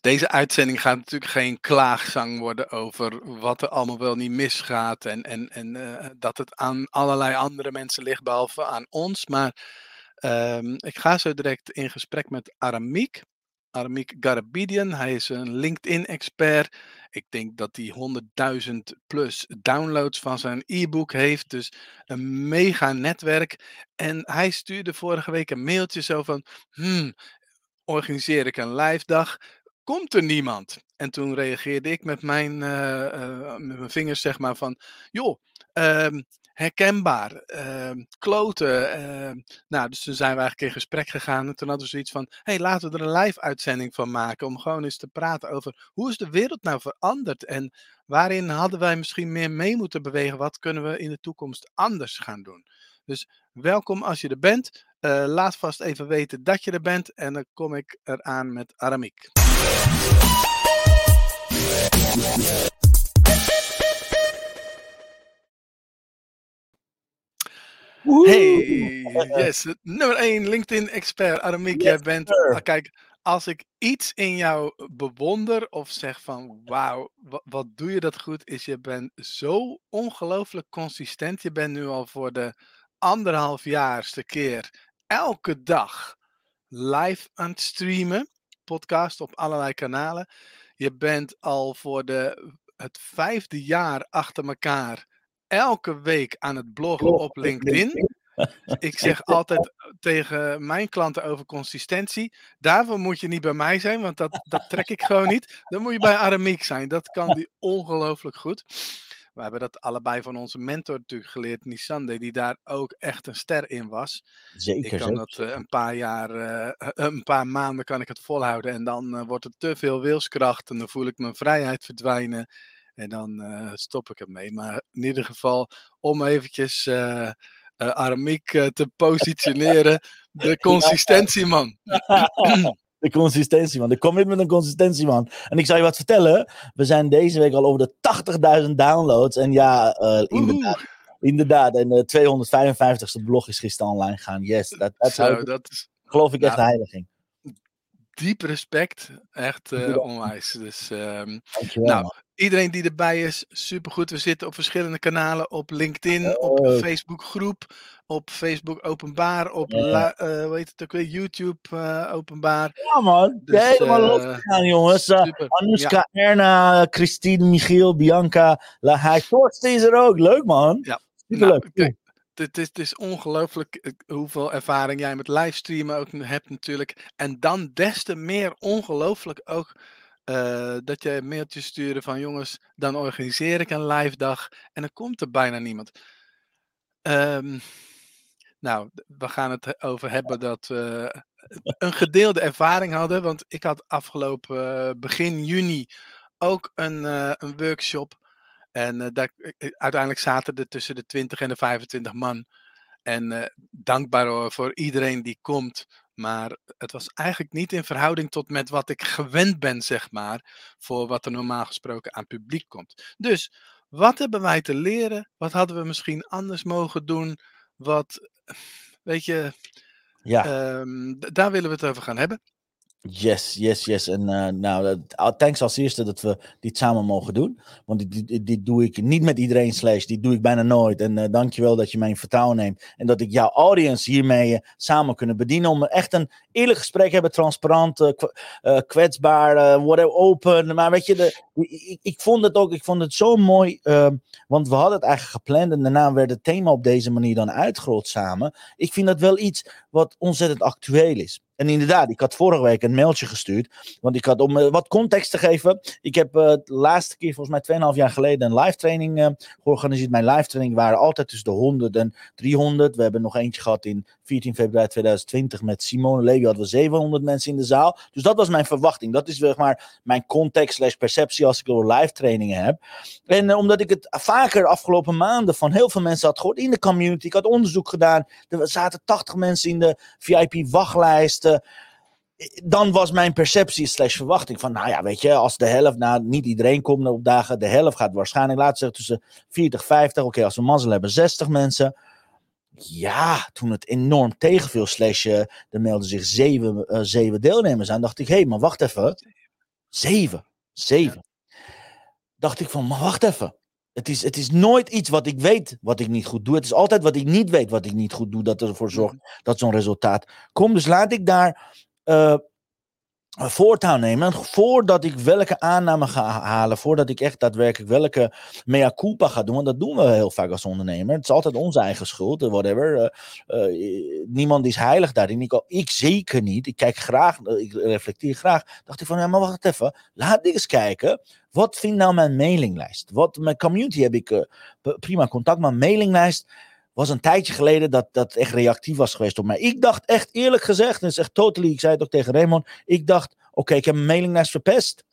deze uitzending gaat natuurlijk geen klaagzang worden over wat er allemaal wel niet misgaat. En, en, en uh, dat het aan allerlei andere mensen ligt, behalve aan ons. Maar um, ik ga zo direct in gesprek met Aramiek. Aramiek Garabidian. Hij is een LinkedIn-expert. Ik denk dat hij 100.000 plus downloads van zijn e-book heeft. Dus een mega netwerk. En hij stuurde vorige week een mailtje zo van: hmm, organiseer ik een live dag? Komt er niemand? En toen reageerde ik met mijn, uh, met mijn vingers, zeg maar, van: joh, uh, herkenbaar, uh, kloten. Uh, nou, dus toen zijn we eigenlijk in gesprek gegaan. En toen hadden we zoiets van: hey, laten we er een live uitzending van maken. Om gewoon eens te praten over hoe is de wereld nou veranderd? En waarin hadden wij misschien meer mee moeten bewegen? Wat kunnen we in de toekomst anders gaan doen? Dus welkom als je er bent. Uh, laat vast even weten dat je er bent. En dan kom ik eraan met Aramiek. Hey, yes, nummer 1 LinkedIn-expert Aramiek, yes, jij bent. Sir. Kijk, als ik iets in jou bewonder of zeg van wauw, wat, wat, doe je dat goed, is je bent zo ongelooflijk consistent. Je bent nu al voor de anderhalfjaarste keer elke dag live aan het streamen, podcast op allerlei kanalen. Je bent al voor de, het vijfde jaar achter elkaar elke week aan het bloggen op LinkedIn. Ik zeg altijd tegen mijn klanten over consistentie. Daarvoor moet je niet bij mij zijn, want dat, dat trek ik gewoon niet. Dan moet je bij Aramiek zijn. Dat kan die ongelooflijk goed. We hebben dat allebei van onze mentor natuurlijk geleerd, Nisande, die daar ook echt een ster in was. Zeker. Ik kan dat uh, een paar jaar, uh, een paar maanden kan ik het volhouden en dan uh, wordt het te veel wilskracht en dan voel ik mijn vrijheid verdwijnen. En dan stop ik ermee. Maar in ieder geval, om eventjes Aramiek te positioneren. De consistentie, man. De consistentie, man. De commitment en consistentie, man. En ik zal je wat vertellen. We zijn deze week al over de 80.000 downloads. En ja, inderdaad. Inderdaad. En de 255ste blog is gisteren online gegaan. Yes. Dat, dat, dat is, geloof ik echt nou, heiliging diep respect. Echt uh, onwijs. Dus, um, nou, man. Iedereen die erbij is, supergoed. We zitten op verschillende kanalen. Op LinkedIn, op Oh. Facebook groep, op Facebook openbaar, op Ja. la, uh, hoe heet het ook weer, YouTube uh, openbaar. Ja, man. Dus, Helemaal eh, losgegaan, jongens. Uh, super. Anoushka, Erna, Christine, Michiel, Bianca, Lahai. Torsten is er ook. Leuk, man. Ja. Superleuk. Nou, het is, het is ongelooflijk eh, hoeveel ervaring jij met livestreamen ook hebt natuurlijk. En dan des te meer ongelooflijk ook uh, dat je een mailtje sturen van jongens, dan organiseer ik een live dag en dan komt er bijna niemand. Um, nou, we gaan het over hebben dat we een gedeelde ervaring hadden. Want ik had afgelopen uh, begin juni ook een, uh, een workshop. En daar, uiteindelijk zaten er tussen de 20 en de 25 man. En dankbaar voor iedereen die komt. Maar het was eigenlijk niet in verhouding tot met wat ik gewend ben, zeg maar. Voor wat er normaal gesproken aan publiek komt. Dus wat hebben wij te leren? Wat hadden we misschien anders mogen doen? Wat, weet je, ja. um, daar willen we het over gaan hebben. Yes, yes, yes. En uh, nou, thanks als eerste dat we dit samen mogen doen. Want dit, dit, doe ik niet met iedereen slash, dit doe ik bijna nooit. En uh, dankjewel dat je mijn vertrouwen neemt. En dat ik jouw audience hiermee uh, samen kunnen bedienen. Om echt een eerlijk gesprek te hebben, transparant, kwetsbaar, whatever, open. Maar weet je, de, ik, ik, vond het ook, ik vond het zo mooi. ehm, want we hadden het eigenlijk gepland en daarna werd het thema op deze manier dan uitgerold samen. Ik vind dat wel iets wat ontzettend actueel is. En inderdaad, ik had vorige week een mailtje gestuurd. Want ik had, om uh, wat context te geven. Ik heb uh, de laatste keer, volgens mij 2,5 jaar geleden, een live training uh, georganiseerd. Mijn live training waren altijd tussen de 100 en 300. We hebben nog eentje gehad in 14 februari 2020 met Simone Levy. Hadden we 700 mensen in de zaal. Dus dat was mijn verwachting. Dat is zeg maar mijn context slash perceptie als ik over live trainingen heb. En omdat ik het vaker afgelopen maanden van heel veel mensen had gehoord in de community. Ik had onderzoek gedaan. Er zaten 80 mensen in de VIP wachtlijst dan was mijn perceptie slash verwachting van, nou ja, weet je, als de helft, nou niet iedereen komt op dagen, de helft gaat waarschijnlijk, laten we zeggen, tussen 40, 50, oké, als we mazzel hebben, 60 mensen. Ja, toen het enorm tegenviel, slash, uh, er melden zich zeven, uh, zeven deelnemers aan, dacht ik, hé, hey, maar wacht even. Zeven. Zeven. Dacht ik van, maar wacht even. Het is, het is nooit iets wat ik weet wat ik niet goed doe. Het is altijd wat ik niet weet wat ik niet goed doe dat ervoor zorgt Mhm. dat zo'n resultaat komt. Dus laat ik daar eh, voortouw nemen. Voordat ik welke aanname ga halen, voordat ik echt daadwerkelijk welke mea culpa ga doen. Want dat doen we heel vaak als ondernemer. Het is altijd onze eigen schuld, whatever. Eh, eh, niemand is heilig daarin. Ik, ik zeker niet. Ik kijk graag, eh, ik reflecteer graag. Dacht ik van, ja, maar wacht even. Laat ik eens kijken. Wat vindt nou mijn mailinglijst? Wat, mijn community heb ik prima contact. Maar mailinglijst was een tijdje geleden dat dat echt reactief was geweest op mij. Ik dacht echt, eerlijk gezegd, en is echt totally, ik zei het ook tegen Raymond. Ik dacht, oké, ik heb mijn mailinglijst verpest.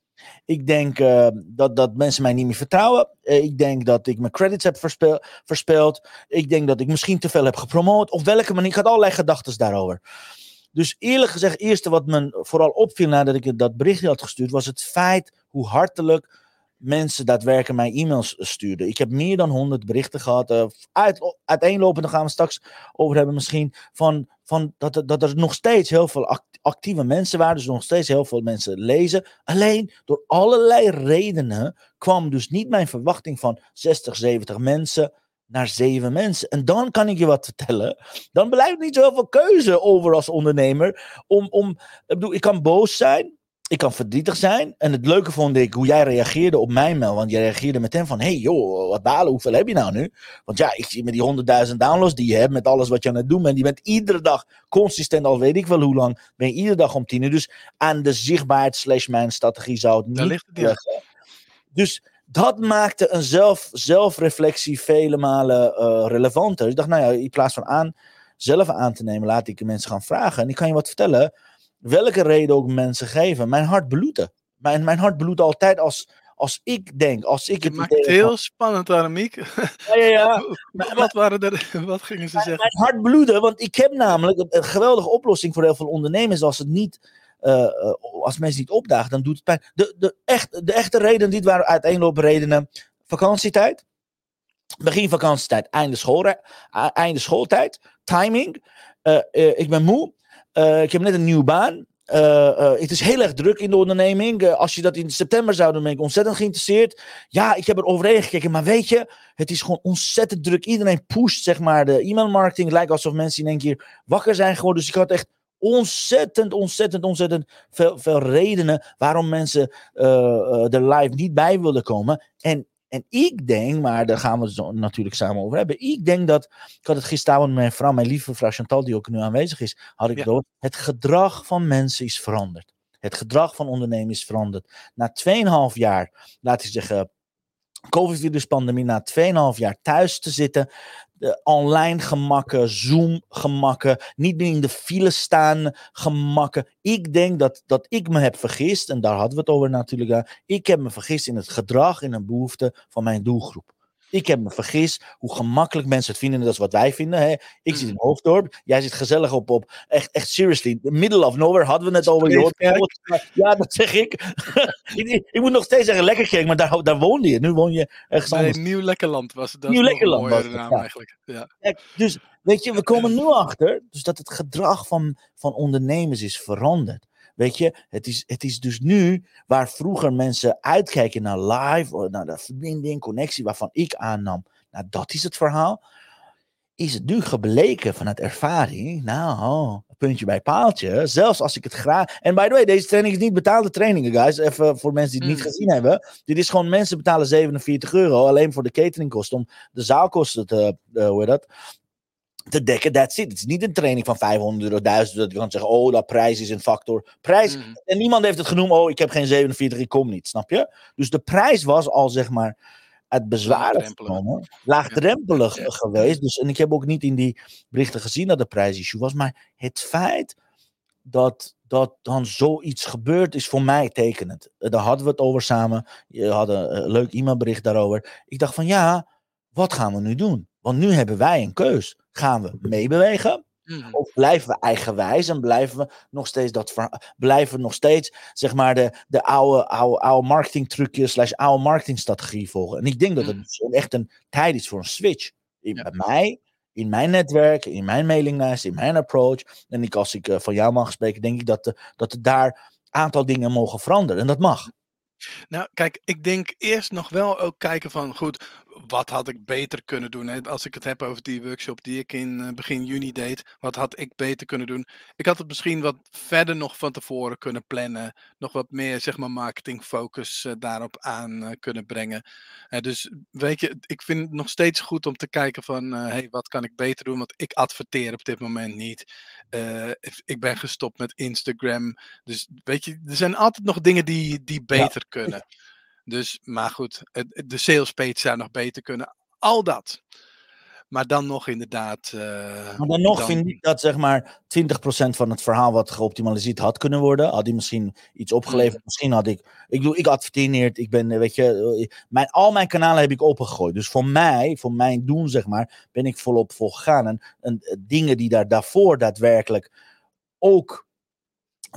Ik denk eh, dat, dat mensen mij niet meer vertrouwen. Eh, ik denk dat ik mijn credits heb verspeel, verspeeld. Ik denk dat ik misschien te veel heb gepromoot. Op welke manier. Ik had allerlei gedachten daarover. Dus eerlijk gezegd, eerste wat me vooral opviel nadat ik dat berichtje had gestuurd, was het feit hoe hartelijk mensen daadwerkelijk mij e-mails stuurden. Ik heb meer dan 100 berichten gehad. eh, uit, uiteenlopend, gaan we straks over hebben misschien. Van, van dat, dat er nog steeds heel veel act- actieve mensen waren. Dus nog steeds heel veel mensen lezen. Alleen door allerlei redenen kwam dus niet mijn verwachting van 60, 70 mensen naar 7 mensen. En dan kan ik je wat vertellen. Dan blijft niet zo heel veel keuze over als ondernemer. Om, om, ik kan boos zijn. Ik kan verdrietig zijn. En het leuke vond ik hoe jij reageerde op mijn mail. Want jij reageerde meteen van: hey joh, wat balen, hoeveel heb je nou nu? Want ja, ik zie met die 100.000 downloads die je hebt, met alles wat je aan het doen bent. Je bent iedere dag consistent, al weet ik wel hoe lang, ben je iedere dag om tien uur. Dus aan de zichtbaarheid slash mijn strategie zou het niet ligt het. Dus dat maakte een zelf, zelfreflectie vele malen eh, relevanter. Ik dacht, nou ja, in plaats van aan, zelf aan te nemen, laat ik mensen gaan vragen. En ik kan je wat vertellen, welke reden ook mensen geven. Mijn hart bloedde. Mijn, mijn hart bloedt altijd als, als ik denk, als ik het maakt het heel spannend, Aramiek. Ja, ja, ja. Wat, waren er, wat gingen ze zeggen? mijn hart bloeden, want ik heb namelijk een, een geweldige oplossing voor heel veel ondernemers. Als, het niet, eh, eh, als mensen niet opdagen, dan doet het pijn. De, de, echt, de echte redenen, dit waren uiteenlopen redenen. Vakantietijd, begin vakantietijd, einde, schoolre- eh, einde schooltijd, timing. Ik ben moe, Eh, ik heb net een nieuwe baan. Eh, eh, het is heel erg druk in de onderneming. Als je dat in september zou doen, ben ik ontzettend geïnteresseerd. Ja, ik heb er overheen gekeken, maar weet je, het is gewoon ontzettend druk. Iedereen pusht, zeg maar, de e-mailmarketing. Het lijkt alsof mensen in één keer wakker zijn geworden. Dus ik had echt ontzettend, ontzettend, ontzettend veel, veel redenen waarom mensen er live niet bij wilden komen. En, en ik denk, maar daar gaan we het natuurlijk samen over hebben. Ik denk dat, ik had het gisteravond met mijn vrouw, mijn lieve vrouw Chantal, die ook nu aanwezig is, had ik Ja. het over. Het gedrag van mensen is veranderd. Het gedrag van ondernemers is veranderd. Na 2,5 jaar, laten we zeggen, COVID-viruspandemie, na 2,5 jaar thuis te zitten, de online gemakken, Zoom gemakken, niet meer in de file staan gemakken. Ik denk dat, dat ik me heb vergist, en daar hadden we het over natuurlijk. Ik heb me vergist in het gedrag, in een behoefte van mijn doelgroep. Ik heb me vergist hoe gemakkelijk mensen het vinden. en Dat is wat wij vinden. Hè. Ik zit in Hoofddorp. Jij zit gezellig op, op echt, echt seriously. Middle of nowhere hadden we het over. Je Streefkerk. ja, dat zeg ik. ik. moet nog steeds zeggen Lekkerkerk, maar daar, daar woonde je. Nu woon je ergens Bij anders. Nieuw Lekkerland was het. Nieuw Lekkerland was het, naam ja. eigenlijk. Ja. Dus weet je, we komen nu achter dus dat het gedrag van, van ondernemers is veranderd. Weet je, het is, het is dus nu waar vroeger mensen uitkijken naar live, of naar de verbinding, connectie, waarvan ik aannam, nou dat is het verhaal. Is het nu gebleken vanuit ervaring, nou, puntje bij paaltje, zelfs als ik het graag. En by the way, deze training is niet betaalde trainingen, guys. Even voor mensen die het niet Mm. gezien hebben. Dit is gewoon mensen betalen 47 euro alleen voor de cateringkosten om de zaalkosten te, eh, hoe heet dat, te dekken. That's it. Het is niet een training van 500 euro, 1000 dat je kan zeggen, oh, dat prijs is een factor. Prijs, Mhm. en niemand heeft het genoemd, oh, ik heb geen 47, ik kom niet, snap je? Dus de prijs was al, zeg maar, het bezwaar Laagdrempelig. genomen, laagdrempelig Ja. geweest. Dus, en ik heb ook niet in die berichten gezien dat de prijs issue was, maar het feit dat, dat dan zoiets gebeurt, is voor mij tekenend. Eh, Daar hadden we het over samen. Je had een, een leuk e-mailbericht daarover. Ik dacht van ja, wat gaan we nu doen? Want nu hebben wij een keus. Gaan we meebewegen? Mhm. Of blijven we eigenwijs en blijven we nog steeds dat blijven we nog steeds zeg maar de, de oude, oude, oude marketingtrucjes slash oude marketingstrategie volgen. En ik denk dat het Mm. dus echt een tijd is voor een switch. In, Ja. Bij mij, in mijn netwerk, in mijn mailinglijst, in mijn approach. En ik, als ik eh, van jou mag spreken, denk ik dat, de, dat het daar aantal dingen mogen veranderen. En dat mag. Nou, kijk, ik denk eerst nog wel ook kijken van, goed, wat had ik beter kunnen doen? Hè? Als ik het heb over die workshop die ik in uh, begin juni deed, wat had ik beter kunnen doen? Ik had het misschien wat verder nog van tevoren kunnen plannen, nog wat meer, zeg maar, marketingfocus uh, daarop aan uh, kunnen brengen. dus weet je, ik vind het nog steeds goed om te kijken van, hey, wat kan ik beter doen? Want ik adverteer op dit moment niet. ik ben gestopt met Instagram. Dus weet je, er zijn altijd nog dingen die, die beter ja. kunnen. Dus, maar goed, de sales page zou nog beter kunnen. Al dat. Maar dan nog inderdaad. Uh, maar dan nog dan... vind ik dat zeg maar 20% van het verhaal wat geoptimaliseerd had kunnen worden. Had hij misschien iets opgeleverd. Mm. Misschien had ik. Ik doe, ik adverteer Ik ben, weet je. Eh, mijn, al mijn kanalen heb ik opengegooid. Dus voor mij, voor mijn doen zeg maar, ben ik volop voor gegaan. En, en dingen die daar daarvoor daadwerkelijk ook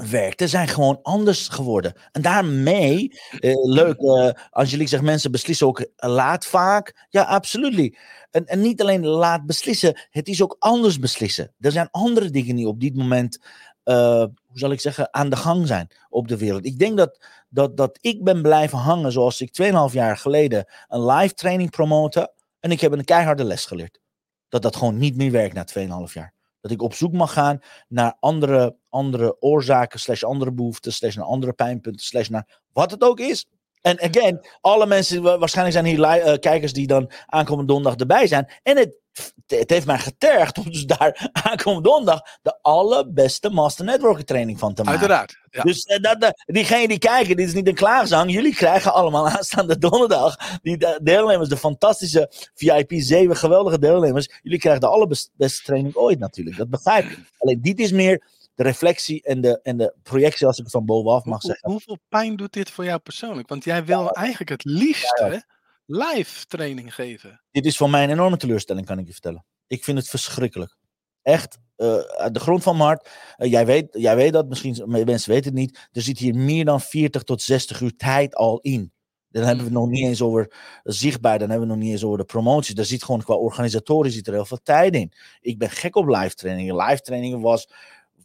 werkte, zijn gewoon anders geworden. En daarmee, eh, leuk, uh, Angelique zegt mensen beslissen ook laat vaak. Ja, absoluut. En, en niet alleen laat beslissen, het is ook anders beslissen. Er zijn andere dingen die op dit moment, uh, hoe zal ik zeggen, aan de gang zijn op de wereld. Ik denk dat, dat, dat ik ben blijven hangen zoals ik 2,5 jaar geleden een live training promoten. En ik heb een keiharde les geleerd. Dat dat gewoon niet meer werkt na 2,5 jaar. Dat ik op zoek mag gaan naar andere, andere oorzaken, slash andere behoeften, slash naar andere pijnpunten, slash naar wat het ook is. En again, alle mensen, waarschijnlijk zijn hier uh, kijkers die dan aankomende donderdag erbij zijn. En het, het heeft mij getergd om dus daar aankomende donderdag de allerbeste Master Networking training van te maken. Uiteraard. Ja. Dus uh, dat, uh, diegenen die kijken, dit is niet een klaagzang. Jullie krijgen allemaal aanstaande donderdag die de deelnemers, de fantastische VIP 7 geweldige deelnemers. Jullie krijgen de allerbeste training ooit natuurlijk. Dat begrijp ik. Alleen dit is meer de reflectie en de, en de projectie, als ik het van bovenaf mag zeggen. Hoeveel pijn doet dit voor jou persoonlijk? Want jij wil eigenlijk het liefste live training geven. Dit is voor mij een enorme teleurstelling, kan ik je vertellen. Ik vind het verschrikkelijk. Echt, uh, uit de grond van mijn hart. Uh, jij, weet, jij weet dat, misschien mensen weten het niet. Er zit hier meer dan 40 tot 60 uur tijd al in. Dan hebben we het nog niet eens over zichtbaar, dan hebben we nog niet eens over de promotie. Daar zit gewoon qua organisatorisch zit er heel veel tijd in. Ik ben gek op live trainingen. Live trainingen was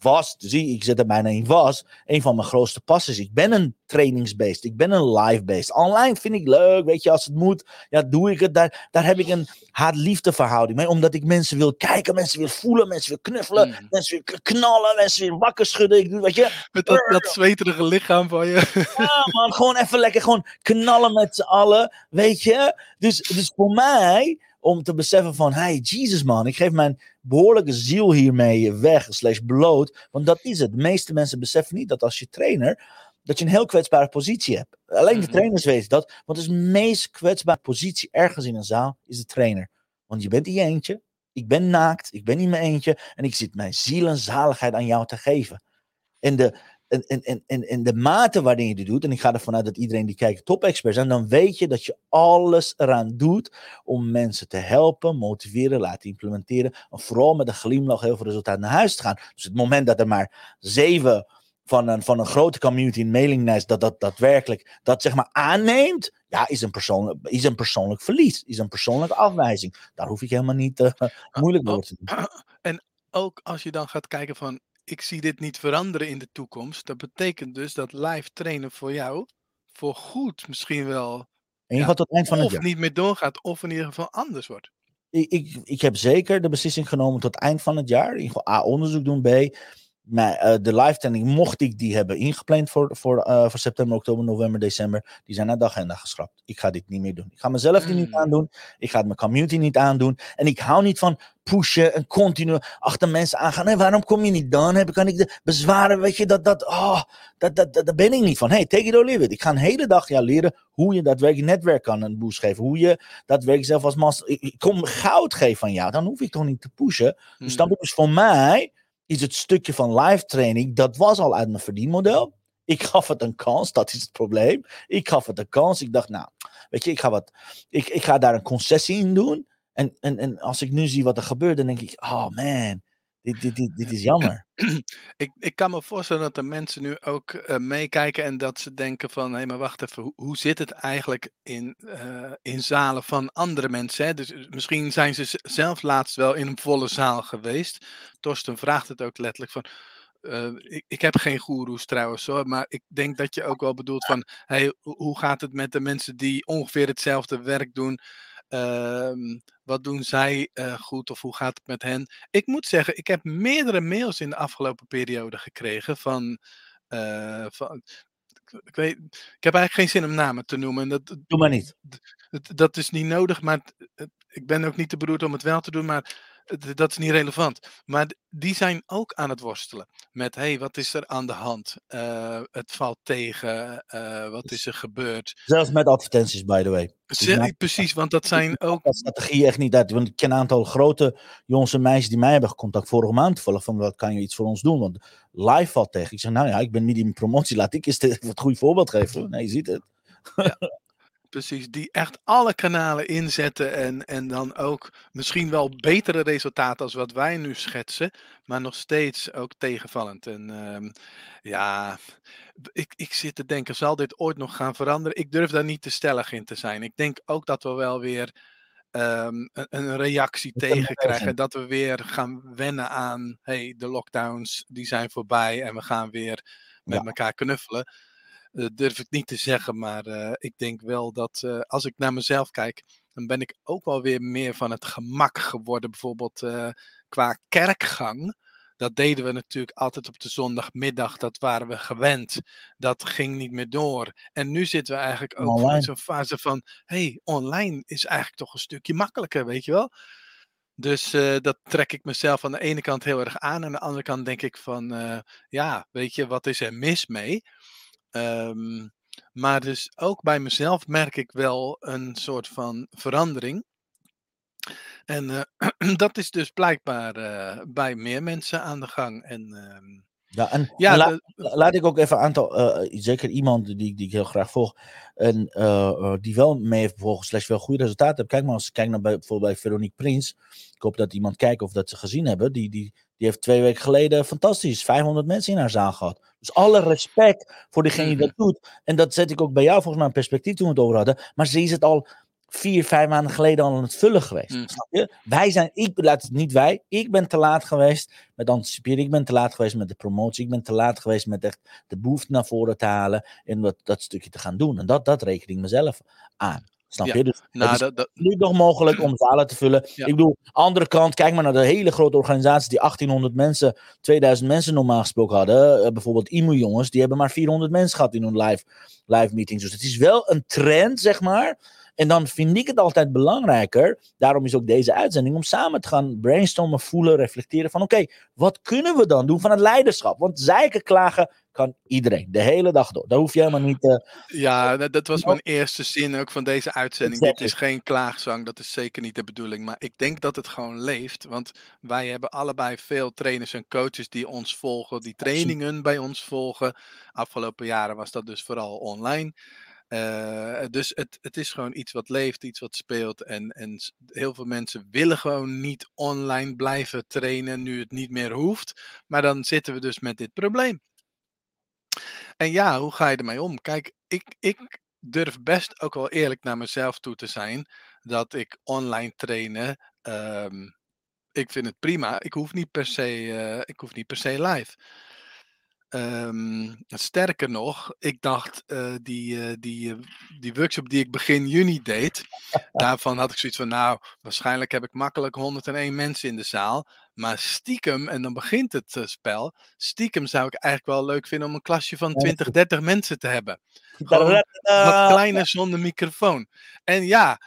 was, zie ik zit er bijna in was, een van mijn grootste passies. Ik ben een trainingsbeest, ik ben een live-beest. Online vind ik leuk, weet je, als het moet, ja, doe ik het. Daar, daar heb ik een haat-liefde verhouding mee, omdat ik mensen wil kijken, mensen wil voelen, mensen wil knuffelen, mm. mensen wil knallen, mensen wil wakker schudden. Ik doe, weet je. Met dat, dat zweterige lichaam van je. Ja, man, gewoon even lekker, gewoon knallen met z'n allen, weet je. Dus, dus voor mij om te beseffen van, hey, Jesus man, ik geef mijn behoorlijke ziel hiermee weg, slash bloot. Want dat is het. De meeste mensen beseffen niet dat als je trainer, dat je een heel kwetsbare positie hebt. Alleen de mhm. trainers weten dat. Want de meest kwetsbare positie ergens in een zaal is de trainer. Want je bent in je eentje, ik ben naakt, ik ben in mijn eentje en ik zit mijn ziel en zaligheid aan jou te geven. En de, en, en, en, en de mate waarin je dit doet, en ik ga ervan uit dat iedereen die kijkt top-expert zijn, dan weet je dat je alles eraan doet om mensen te helpen, motiveren, laten implementeren. En vooral met een glimlach heel veel resultaat naar huis te gaan. Dus het moment dat er maar zeven van een, van een grote community in mailinglijst dat dat daadwerkelijk dat zeg maar aanneemt, ja, is een, persoonlijk, is een persoonlijk verlies, is een persoonlijke afwijzing. Daar hoef ik helemaal niet uh, moeilijk over te doen. En ook als je dan gaat kijken van ik zie dit niet veranderen in de toekomst. Dat betekent dus dat live trainen voor jou voor goed misschien wel. En je gaat tot eind van het of niet meer doorgaat, of in ieder geval anders wordt. Ik, ik, ik heb zeker de beslissing genomen tot eind van het jaar. In ieder geval A, onderzoek doen. B, maar, uh, de live training, mocht ik die hebben ingepland voor, voor, uh, voor september, oktober, november, december, die zijn naar de agenda geschrapt. Ik ga dit niet meer doen. Ik ga mezelf die niet hmm. aandoen. Ik ga het mijn community niet aandoen. En ik hou niet van pushen en continu achter mensen aangaan. Nee, waarom kom je niet dan? Heb, kan ik de bezwaren? Weet je, dat, dat, oh, dat, dat, dat, daar ben ik niet van. Hey, take it or leave it. Ik ga een hele dag ja, leren hoe je daadwerkelijk netwerk kan een boost geven. Hoe je daadwerkelijk zelf als master... Ik, kom goud geven van jou. Dan hoef ik toch niet te pushen. Dus dan is voor mij is het stukje van live training, dat was al uit mijn verdienmodel. Ik gaf het een kans, dat is het probleem. Ik gaf het een kans. Ik dacht, nou, weet je, ik ga, wat, ik, ik ga daar een concessie in doen. En, en, en als ik nu zie wat er gebeurt, dan denk ik, oh man, dit, dit, dit, dit is jammer. ik, ik kan me voorstellen dat de mensen nu ook uh, meekijken en dat ze denken van, hé, hey, maar wacht even, hoe, hoe zit het eigenlijk in, uh, in zalen van andere mensen? Hè? Dus eh, misschien zijn ze zelf laatst wel in een volle zaal geweest. Torsten vraagt het ook letterlijk van, eh, ik, ik heb geen goeroes trouwens hoor, maar ik denk dat je ook wel bedoelt van, hey, hoe gaat het met de mensen die ongeveer hetzelfde werk doen? Ehm, wat doen zij uh, goed of hoe gaat het met hen? Ik moet zeggen, ik heb meerdere mails in de afgelopen periode gekregen van, uh, van ik, weet, ik heb eigenlijk geen zin om namen te noemen. Dat, Doe maar niet. Dat, dat is niet nodig, maar ik ben ook niet te beroerd om het wel te doen, maar dat is niet relevant. Maar die zijn ook aan het worstelen met, hey, wat is er aan de hand? Uh, het valt tegen, uh, wat is er gebeurd? Zelfs met advertenties, by the way. Z precies, want dat zijn ook... Dat strategie echt niet uit, want ik ken een aantal grote jongens en meisjes die mij hebben contact vorige maand toevallig, van wat kan je iets voor ons doen? Want live valt tegen. Ik zeg, nou ja, ik ben niet in promotie, laat ik eens het goede voorbeeld geven. Nee, je ziet het. Ja. Precies, die echt alle kanalen inzetten en, en dan ook misschien wel betere resultaten als wat wij nu schetsen, maar nog steeds ook tegenvallend. En um, ja, ik, ik zit te denken, zal dit ooit nog gaan veranderen? Ik durf daar niet te stellig in te zijn. Ik denk ook dat we wel weer um, een, een, reactie tegen krijgen. Dat we weer gaan wennen aan, hey, de lockdowns die zijn voorbij en we gaan weer met ja. elkaar knuffelen. Dat durf ik niet te zeggen, maar uh, ik denk wel dat uh, als ik naar mezelf kijk, dan ben ik ook wel weer meer van het gemak geworden. Bijvoorbeeld qua kerkgang. Dat deden we natuurlijk altijd op de zondagmiddag. Dat waren we gewend. Dat ging niet meer door. En nu zitten we eigenlijk ook online. in zo'n fase van: hey, online is eigenlijk toch een stukje makkelijker, weet je wel? Dus uh, dat trek ik mezelf aan de ene kant heel erg aan. Aan de andere kant denk ik van: uh, ja, weet je, wat is er mis mee? Um, maar dus ook bij mezelf merk ik wel een soort van verandering. En uh, dat is dus blijkbaar uh, bij meer mensen aan de gang. En, uh, ja, en ja, la, laat ik ook even een aantal, uh, zeker iemand die, die ik heel graag volg, en die wel mee heeft bevolgd, slechts wel goede resultaten heeft. Kijk maar als kijk naar bij, bijvoorbeeld bij Veronique Prins. Ik hoop dat iemand kijkt of dat ze gezien hebben. Die, die, die heeft twee weken geleden fantastisch 500 mensen in haar zaal gehad. Dus alle respect voor degene die dat doet. En dat zet ik ook bij jou volgens mij een perspectief toen we het over hadden. Maar ze is het al vier, vijf maanden geleden al aan het vullen geweest. Mm. Snap je? Wij zijn, ik, laat het niet wij, ik ben te laat geweest met anticiperen. Ik ben te laat geweest met de promotie. Ik ben te laat geweest met echt de behoefte naar voren te halen en wat, dat stukje te gaan doen. En dat, dat reken ik mezelf aan. Snap je? Dus nou, het is dat, dat... niet nog mogelijk om zalen te vullen. Ja. Ik bedoel, andere kant, kijk maar naar de hele grote organisaties die 1800 mensen, 2000 mensen normaal gesproken hadden. Uh, bijvoorbeeld IMU jongens, die hebben maar 400 mensen gehad in hun live, live meetings. Dus het is wel een trend, zeg maar. En dan vind ik het altijd belangrijker, daarom is ook deze uitzending, om samen te gaan brainstormen, voelen, reflecteren van oké, okay, wat kunnen we dan doen van het leiderschap? Want zeiken, klagen kan iedereen, de hele dag door. Daar hoef je helemaal niet te... Ja, dat was mijn eerste zin ook van deze uitzending. Dit is geen klaagzang, dat is zeker niet de bedoeling. Maar ik denk dat het gewoon leeft, want wij hebben allebei veel trainers en coaches die ons volgen, die trainingen bij ons volgen. Afgelopen jaren was dat dus vooral online. Uh, dus het, het is gewoon iets wat leeft, iets wat speelt. En, en heel veel mensen willen gewoon niet online blijven trainen nu het niet meer hoeft. Maar dan zitten we dus met dit probleem. En ja, hoe ga je ermee om? Kijk, ik, ik durf best ook wel eerlijk naar mezelf toe te zijn dat ik online trainen. Um, ik vind het prima. Ik hoef niet per se, uh, ik hoef niet per se live. Um, sterker nog, ik dacht uh, die, uh, die, uh, die workshop die ik begin juni deed, daarvan had ik zoiets van, nou, waarschijnlijk heb ik makkelijk 101 mensen in de zaal, maar stiekem, en dan begint het spel, stiekem zou ik eigenlijk wel leuk vinden om een klasje van 20, 30 mensen te hebben. Gewoon wat kleiner zonder microfoon. En ja,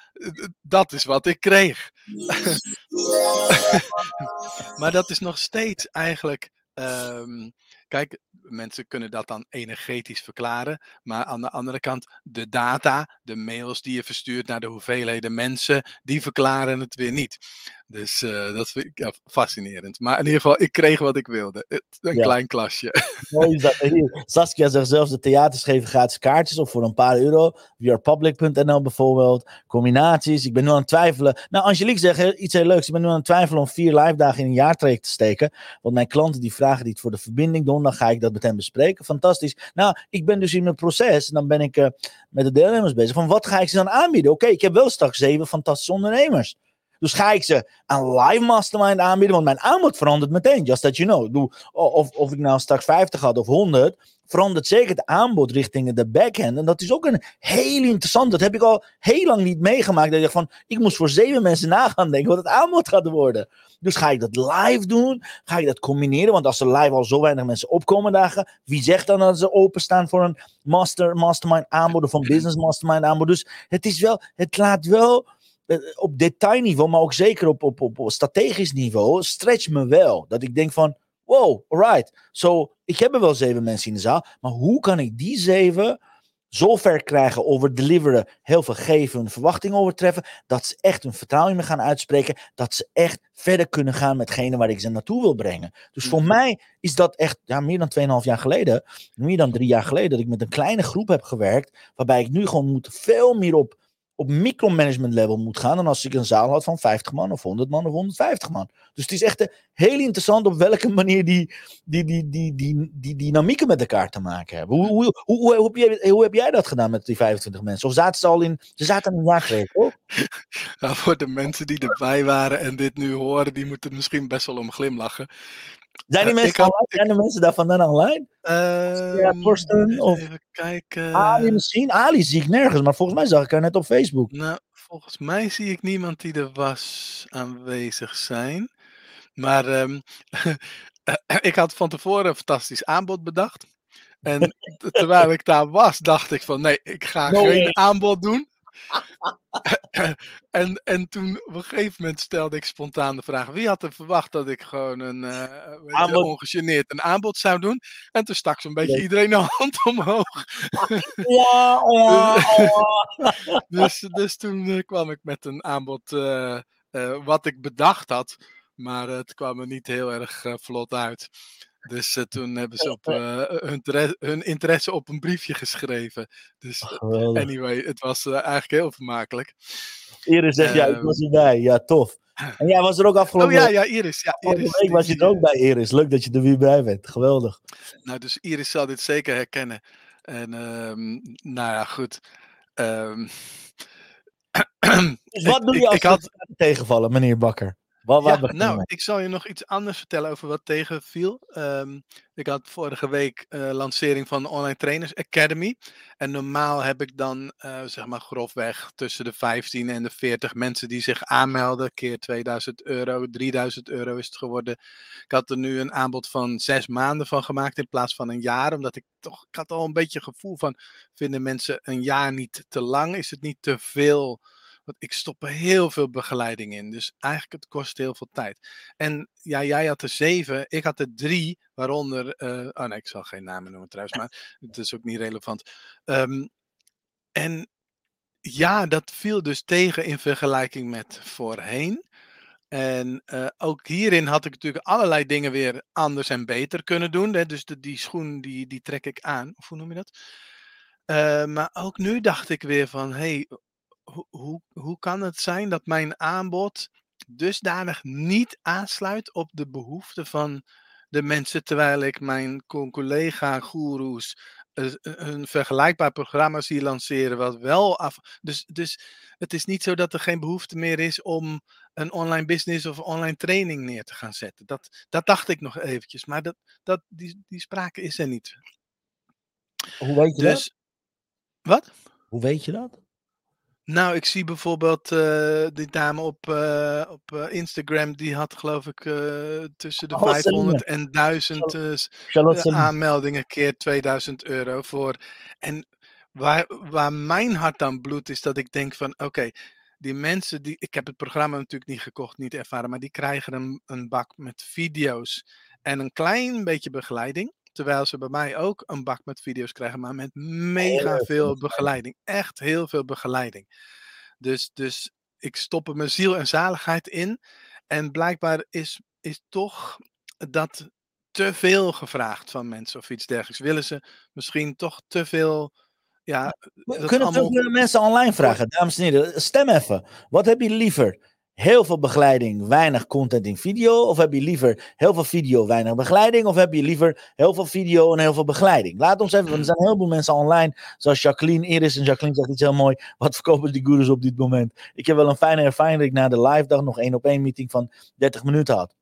dat is wat ik kreeg. maar dat is nog steeds eigenlijk. Um, Kijk, mensen kunnen dat dan energetisch verklaren. Maar aan de andere kant, de data, de mails die je verstuurt naar de hoeveelheden mensen, die verklaren het weer niet. Dus uh, dat vind ik ja, fascinerend. Maar in ieder geval, ik kreeg wat ik wilde. Een ja. klein klasje. Mooi is dat. Saskia zegt zelfs, de theaters geven gratis kaartjes of voor een paar euro. VRpublic.nl bijvoorbeeld. Combinaties. Ik ben nu aan het twijfelen. Nou, Angelique zegt iets heel leuks. Ik ben nu aan het twijfelen om vier live dagen in een jaartraject te steken. Want mijn klanten die vragen die het voor de verbinding doen. Dan ga ik dat met hen bespreken. Fantastisch. Nou, ik ben dus in mijn proces. En dan ben ik uh, met de deelnemers bezig. Van wat ga ik ze dan aanbieden? Oké, okay, ik heb wel straks zeven fantastische ondernemers. Dus ga ik ze een live mastermind aanbieden? Want mijn aanbod verandert meteen, just that you know. Of, of ik nou straks 50 had of 100, verandert zeker het aanbod richting de backhand. En dat is ook een heel interessant. Dat heb ik al heel lang niet meegemaakt. Dat ik van, ik moest voor zeven mensen na gaan denken wat het aanbod gaat worden. Dus ga ik dat live doen? Ga ik dat combineren? Want als er live al zo weinig mensen opkomen dagen, wie zegt dan dat ze openstaan voor een master, mastermind aanbod of een business mastermind aanbod? Dus het is wel, het laat wel op detailniveau, maar ook zeker op, op, op, strategisch niveau, stretch me wel. Dat ik denk van, wow, alright. So, ik heb er wel zeven mensen in de zaal, maar hoe kan ik die zeven zo ver krijgen over deliveren, heel veel geven, hun verwachtingen overtreffen, dat ze echt hun vertrouwen in me gaan uitspreken, dat ze echt verder kunnen gaan metgene waar ik ze naartoe wil brengen. Dus voor mhm. mij is dat echt ja, meer dan 2,5 jaar geleden, meer dan drie jaar geleden, dat ik met een kleine groep heb gewerkt, waarbij ik nu gewoon moet veel meer op op micromanagement level moet gaan dan als ik een zaal had van 50 man of 100 man of 150 man. Dus het is echt eh, heel interessant op welke manier die, die, die, die, die, die dynamieken met elkaar te maken hebben. Hoe, hoe, hoe, hoe, heb jij, hoe heb jij dat gedaan met die 25 mensen? Of zaten ze al in, ze zaten in een jaar geleden? Nou, voor de mensen die erbij waren en dit nu horen, die moeten misschien best wel om glimlachen. Zijn die mensen online? Zijn de mensen daar vandaan online? Ja, Torsten of even kijken. Ali misschien? Ali zie ik nergens, maar volgens mij zag ik haar net op Facebook. Nou, volgens mij zie ik niemand die er was aanwezig zijn. Maar um, ik had van tevoren een fantastisch aanbod bedacht. En terwijl ik daar was, dacht ik van nee, ik ga geen aanbod doen. en, en toen op een gegeven moment stelde ik spontaan de vraag: wie had er verwacht dat ik gewoon een uh, ongegeneerd een aanbod zou doen? En toen stak zo'n beetje iedereen de hand omhoog. ja, ja, dus, dus toen uh, kwam ik met een aanbod uh, wat ik bedacht had, maar het kwam er niet heel erg vlot uit. Dus uh, toen hebben ze op, uh, hun, hun, interesse op een briefje geschreven. Dus anyway, het was eigenlijk heel vermakelijk. Iris zegt, ja, ik was erbij. Ja, tof. En jij was er ook afgelopen Oh ja, ja, Iris. Ja, Iris week was je er ook bij, Iris. Leuk dat je er weer bij bent. Geweldig. Nou, dus Iris zal dit zeker herkennen. En um, nou ja, goed. Um, dus wat doe je als ik had... tegenvallen, meneer Bakker? Ja, nou, ik zal je nog iets anders vertellen over wat tegenviel. Um, ik had vorige week uh, lancering van de Online Trainers Academy. En normaal heb ik dan, uh, zeg maar grofweg, tussen de 15 en de 40 mensen die zich aanmelden. Keer 2000 euro, 3000 euro is het geworden. Ik had er nu een aanbod van zes maanden van gemaakt in plaats van een jaar. Omdat ik toch, ik had al een beetje gevoel van, vinden mensen een jaar niet te lang? Is het niet te veel? Want ik stop er heel veel begeleiding in. Dus eigenlijk het kost heel veel tijd. En ja, jij had er zeven, ik had er drie, waaronder. Uh, oh nee, ik zal geen namen noemen trouwens, maar het is ook niet relevant. Um, en ja, dat viel dus tegen in vergelijking met voorheen. En uh, ook hierin had ik natuurlijk allerlei dingen weer anders en beter kunnen doen. Hè? Dus de, die schoen, die, die trek ik aan. Of hoe noem je dat? Uh, maar ook nu dacht ik weer van, hey, hoe, hoe kan het zijn dat mijn aanbod dusdanig niet aansluit op de behoeften van de mensen, terwijl ik mijn collega-goeroes een vergelijkbaar programma zie lanceren, wat wel af. Dus, dus het is niet zo dat er geen behoefte meer is om een online business of online training neer te gaan zetten. Dat, dat dacht ik nog eventjes, maar dat, dat, die, die sprake is er niet. Hoe weet je dus, dat? Wat? Hoe weet je dat? Nou, ik zie bijvoorbeeld uh, die dame op, uh, op uh, Instagram, die had geloof ik tussen de oh, 500 en 1000 aanmeldingen keer 2000 euro voor. En waar, waar mijn hart dan bloedt, is dat ik denk van oké, die mensen, die, ik heb het programma natuurlijk niet gekocht, niet ervaren, maar die krijgen een, een bak met video's en een klein beetje begeleiding. Terwijl ze bij mij ook een bak met video's krijgen, maar met mega veel begeleiding. Echt heel veel begeleiding. Dus, dus ik stop er mijn ziel en zaligheid in. En blijkbaar is, is toch dat te veel gevraagd van mensen of iets dergelijks. Willen ze misschien toch te veel. Ja, We kunnen allemaal... mensen online vragen, dames en heren. Stem even. Wat heb je liever? Heel veel begeleiding, weinig content in video? Of heb je liever heel veel video, weinig begeleiding? Of heb je liever heel veel video en heel veel begeleiding? Laat ons even, want er zijn heel veel mensen online, zoals Jacqueline Iris. En Jacqueline zegt iets heel mooi. Wat verkopen die gurus op dit moment? Ik heb wel een fijne ervaring dat ik na de live dag nog één op één meeting van 30 minuten had.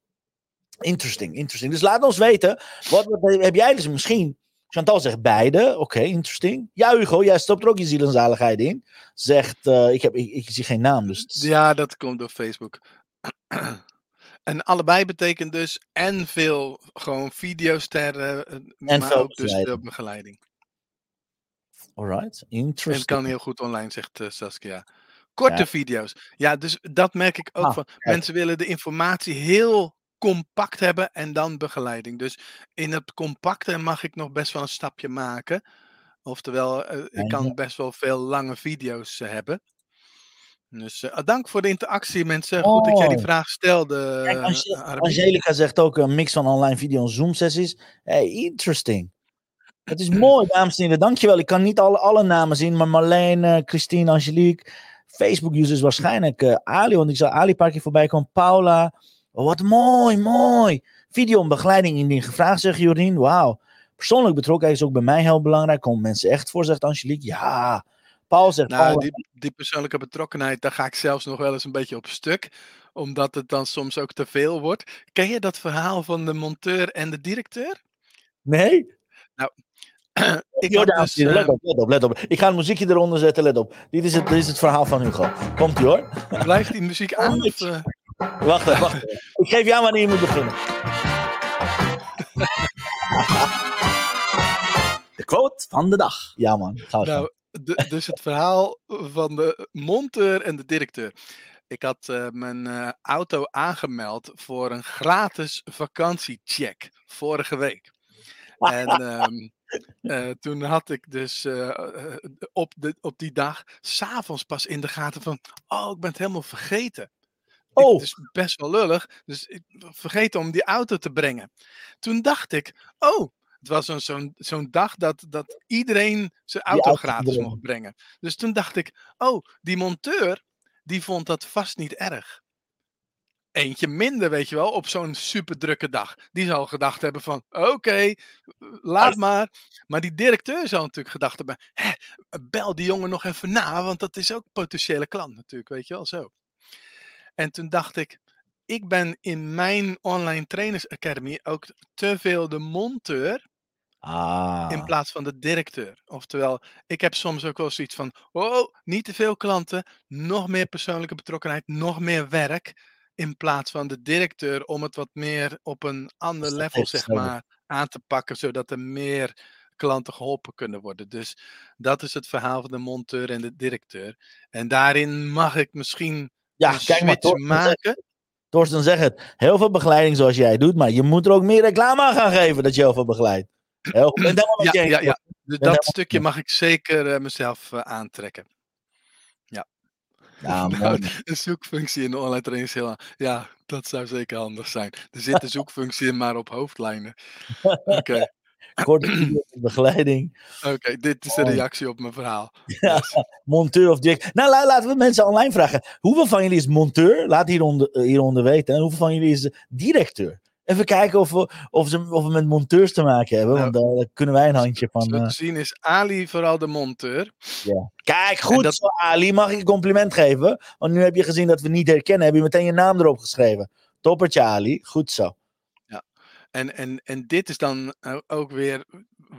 Interesting, interesting. Dus laat ons weten, wat, wat heb jij dus misschien Chantal zegt beide. Oké, interesting. Ja, Hugo, jij stopt er ook je ziel en zaligheid in. Zegt, uh, ik, heb, ik, ik, zie geen naam. Dus... Ja, dat komt door Facebook. en allebei betekent dus en veel gewoon videosterren, eh, en maar ook dus veel begeleiding. Alright, interesting. En kan heel goed online, zegt uh, Saskia. Korte video's. Ja, dus dat merk ik ook ah, van. Mensen willen de informatie heel compact hebben en dan begeleiding. Dus in het compacte mag ik nog best wel een stapje maken. Oftewel, uh, ik kan best wel veel lange video's uh, hebben. Dus uh, dank voor de interactie, mensen. Goed dat jij die vraag stelde. Kijk, Angelica zegt ook een mix van online video en Zoom-sessies. Hey, interesting. Het is mooi, dames en heren. Dankjewel. Ik kan niet alle, alle namen zien, maar Marleen, Christine, Angelique. Facebook-users waarschijnlijk. Ali, want ik zag Ali een paar keer voorbij komen. Paula. Oh, wat mooi, mooi. Video en begeleiding indien gevraagd, zegt Jorien. Wauw. Persoonlijk betrokkenheid is ook bij mij heel belangrijk. Komen mensen echt voor, zegt Angelique. Ja. Paul zegt... Nou, die, die persoonlijke betrokkenheid, daar ga ik zelfs nog wel eens een beetje op stuk. Omdat het dan soms ook te veel wordt. Ken je dat verhaal van de monteur en de directeur? Nee. Nou, ik dus, let, eh, op, let op, let op. Ik ga een muziekje eronder zetten, let op. Dit is het, dit is het verhaal van Hugo. Komt ie hoor. Blijft die muziek aan? Of, uh... Wacht even, wacht even. Ik geef jou wanneer je moet beginnen. De quote van de dag. Ja man, ga nou, Dus het verhaal van de monteur en de directeur. Ik had uh, mijn uh, auto aangemeld voor een gratis vakantiecheck vorige week. En um, uh, toen had ik dus op, de, op die dag s'avonds pas in de gaten van, oh, ik ben het helemaal vergeten. Oh. Het is best wel lullig. Dus ik vergeten om die auto te brengen. Toen dacht ik, oh, het was zo'n zo'n zo'n dag dat, dat iedereen zijn auto gratis mocht brengen. Dus toen dacht ik, oh, die monteur, die vond dat vast niet erg. Eentje minder, weet je wel, op zo'n super drukke dag. Die zal gedacht hebben van, oké, laat maar. Maar die directeur zou natuurlijk gedacht hebben, bel die jongen nog even na, want dat is ook potentiële klant natuurlijk, weet je wel, zo. En toen dacht ik, ik ben in mijn online trainers academy ook te veel de monteur. Ah. In plaats van de directeur. Oftewel, ik heb soms ook wel zoiets van: oh, niet te veel klanten, nog meer persoonlijke betrokkenheid, nog meer werk. In plaats van de directeur om het wat meer op een ander level, zeg maar, aan te pakken, zodat er meer klanten geholpen kunnen worden. Dus dat is het verhaal van de monteur en de directeur. En daarin mag ik misschien ja, kijk maar, Torsten maken. Torsten zegt het. Heel veel begeleiding zoals jij doet, maar je moet er ook meer reclame aan gaan geven dat je heel veel begeleidt. Heel ja, ja, ja, Dus dat stukje mag ik zeker uh, mezelf uh, aantrekken. Ja. ja nou, een zoekfunctie in de online training is heel... Ja, dat zou zeker handig zijn. Er zit een zoekfunctie in, maar op hoofdlijnen. Oké. Korte begeleiding. Oké, dit is de reactie op mijn verhaal. Ja, monteur of direct. Nou, laten we mensen online vragen. Hoeveel van jullie is monteur? Laat hieronder, eh, hieronder weten. En hoeveel van jullie is directeur? Even kijken of we, of, ze, of we met monteurs te maken hebben. want nou, daar kunnen wij een handje van. Zo te uh... zien is Ali vooral de monteur. Ja. Kijk, goed dat... zo, Ali. Mag ik een compliment geven? Want nu heb je gezien dat we niet herkennen. Heb je meteen je naam erop geschreven. Toppertje, Ali. Goed zo. En, en, en dit is dan ook weer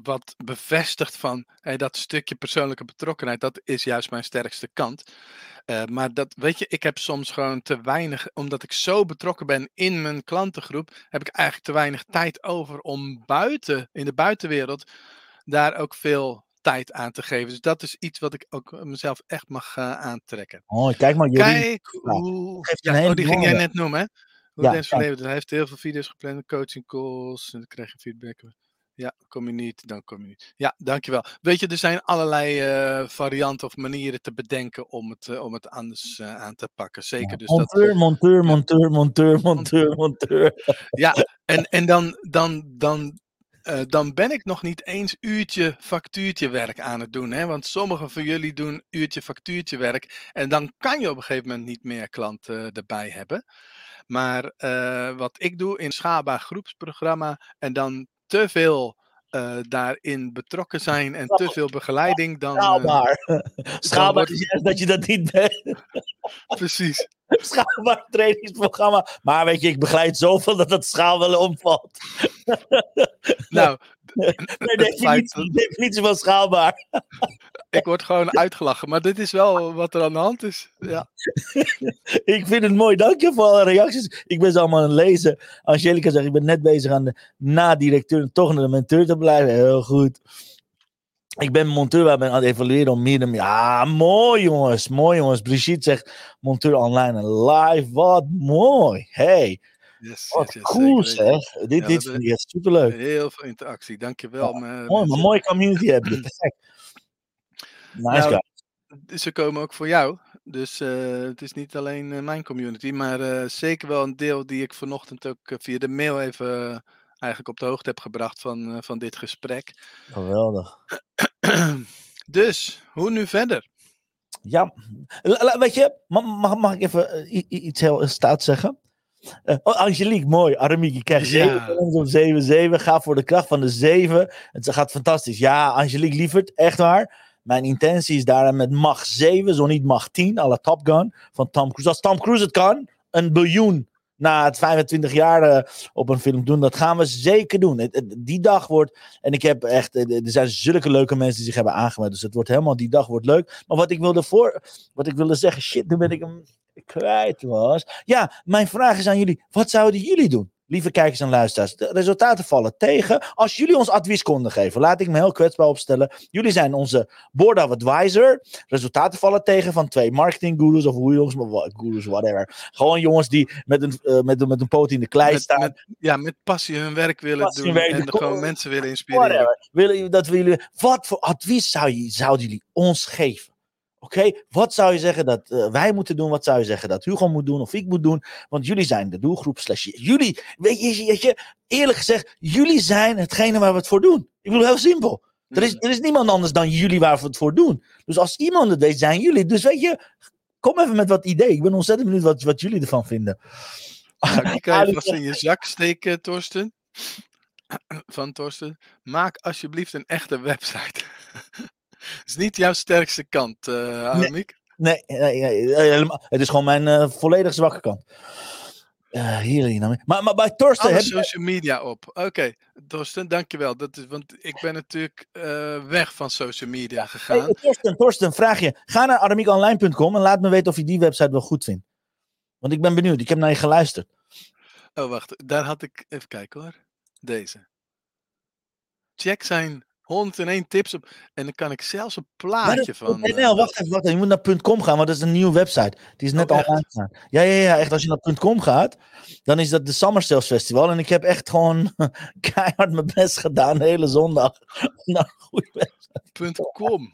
wat bevestigt van hey, dat stukje persoonlijke betrokkenheid. Dat is juist mijn sterkste kant. Uh, maar dat, weet je, ik heb soms gewoon te weinig, omdat ik zo betrokken ben in mijn klantengroep, heb ik eigenlijk te weinig tijd over om buiten, in de buitenwereld, daar ook veel tijd aan te geven. Dus dat is iets wat ik ook mezelf echt mag uh, aantrekken. Oh, kijk maar, jullie. Kijk hoe... Ja, oh, die ging jij net noemen, hè? Ja. Hij heeft heel veel video's gepland, coaching calls. En dan krijg je feedback. Ja, kom je niet, dan kom je niet. Ja, dankjewel. Weet je, er zijn allerlei uh, varianten of manieren te bedenken om het, uh, om het anders uh, aan te pakken. Zeker. Dus monteur, dat, monteur, monteur, monteur, monteur, monteur. Ja, en, en dan, dan, dan eh, dan ben ik nog niet eens uurtje factuurtje werk aan het doen. Hè? Want sommigen van jullie doen uurtje factuurtje werk. En dan kan je op een gegeven moment niet meer klanten erbij hebben. Maar uh, wat ik doe in schaalbaar groepsprogramma en dan te veel uh, daarin betrokken zijn en te veel begeleiding, dan. Schaalbaar. Schaalbaar is juist dat je dat niet bent. Precies. Schaalbaar trainingsprogramma. Maar weet je, ik begeleid zoveel dat dat schaal wel omvalt. nou, nee, definitie, definitie van schaalbaar. ik word gewoon uitgelachen, maar dit is wel wat er aan de hand is. Ja. ik vind het mooi. Dank je voor alle reacties. Ik ben ze allemaal aan het lezen. Angelica zegt, ik ben net bezig aan de na-directeur toch naar de mentor te blijven. Heel goed. Ik ben monteur, waar ben aan het evalueren om meer Ja, mooi jongens. Mooi jongens. Brigitte zegt, monteur online en live. Wat mooi. Hey. Yes, Wat yes, cool zeg. Dit, Ja, dit vind ik superleuk. Heel veel interactie, dankjewel. me- Mooi, maar mensen. een mooie community heb je. Perfect. Nice Nou, guy. Ze komen ook voor jou. Dus eh, het is niet alleen eh, mijn community, maar eh, zeker wel een deel die ik vanochtend ook via de mail even eigenlijk op de hoogte heb gebracht van, van dit gesprek. Geweldig. dus, hoe nu verder? Ja, weet je, mag, mag, ik even eh, iets heel staat zeggen? Oh, Angelique, mooi. Aramiek, je krijgt Ja. 7 punten op 7, 7. Ga voor de kracht van de 7. Het gaat fantastisch. Ja, Angelique Lievert, echt waar. Mijn intentie is daar met mag 7, zo niet mag 10, à la Top Gun van Tom Cruise. Als Tom Cruise het kan, een biljoen na het 25 jaar eh, op een film doen, dat gaan we zeker doen. Die dag wordt, en ik heb echt, eh, er zijn zulke leuke mensen die zich hebben aangemeld, dus het wordt helemaal, die dag wordt leuk. Maar wat ik wilde voor, wat ik wilde zeggen, shit, nu ben ik hem kwijt was. Ja, mijn vraag is aan jullie, wat zouden jullie doen? Lieve kijkers en luisteraars, de resultaten vallen tegen. Als jullie ons advies konden geven, laat ik me heel kwetsbaar opstellen. Jullie zijn onze board of advisor. Resultaten vallen tegen van twee marketing gurus of hoe jongens, gurus, whatever. Gewoon jongens die met een, eh, met, een- met een poot in de klei Met, staan. met, ja, met passie hun werk willen Passie doen werk en gewoon mensen willen inspireren. Whatever. Willen dat we jullie, wat voor advies zou je, zouden jullie ons geven? Oké, wat zou je zeggen dat eh, wij moeten doen? Wat zou je zeggen dat Hugo moet doen of ik moet doen? Want jullie zijn de doelgroep. Slash, jullie, weet je, weet je, eerlijk gezegd, jullie zijn hetgene waar we het voor doen. Ik bedoel, heel simpel. Er is, er is niemand anders dan jullie waar we het voor doen. Dus als iemand het weet, zijn jullie. Dus weet je, kom even met wat idee. Ik ben ontzettend benieuwd wat, wat jullie ervan vinden. Nou, die kan je vast in je zak steken, Torsten. Van Torsten. Maak alsjeblieft een echte website. Is niet jouw sterkste kant, Annemiek. Nee, nee, nee, helemaal- het is gewoon mijn eh, volledig zwakke kant. Eh hier, hier, maar, maar bij Torsten Alle heb je... social media op. Oké, Torsten, dankjewel. Dat is, want ik ben natuurlijk weg van social media gegaan. Hey, Torsten, Torsten, vraag je. Ga naar aramiekonline.com en laat me weten of je die website wel goed vindt. Want ik ben benieuwd. Ik heb naar je geluisterd. Oh, wacht. Daar had ik... Even kijken hoor. Deze. Check zijn 101 tips op. En dan kan ik zelfs een plaatje dat- van... NL, eh, wacht even, wacht even. Je moet naar .com gaan, want dat is een nieuwe website. Die is net Oh, echt? online gegaan. Ja, ja, ja, echt. Als je naar .com gaat, dan is dat de Summer Sales Festival. En ik heb echt gewoon keihard mijn best gedaan de hele zondag. een goede website. .com.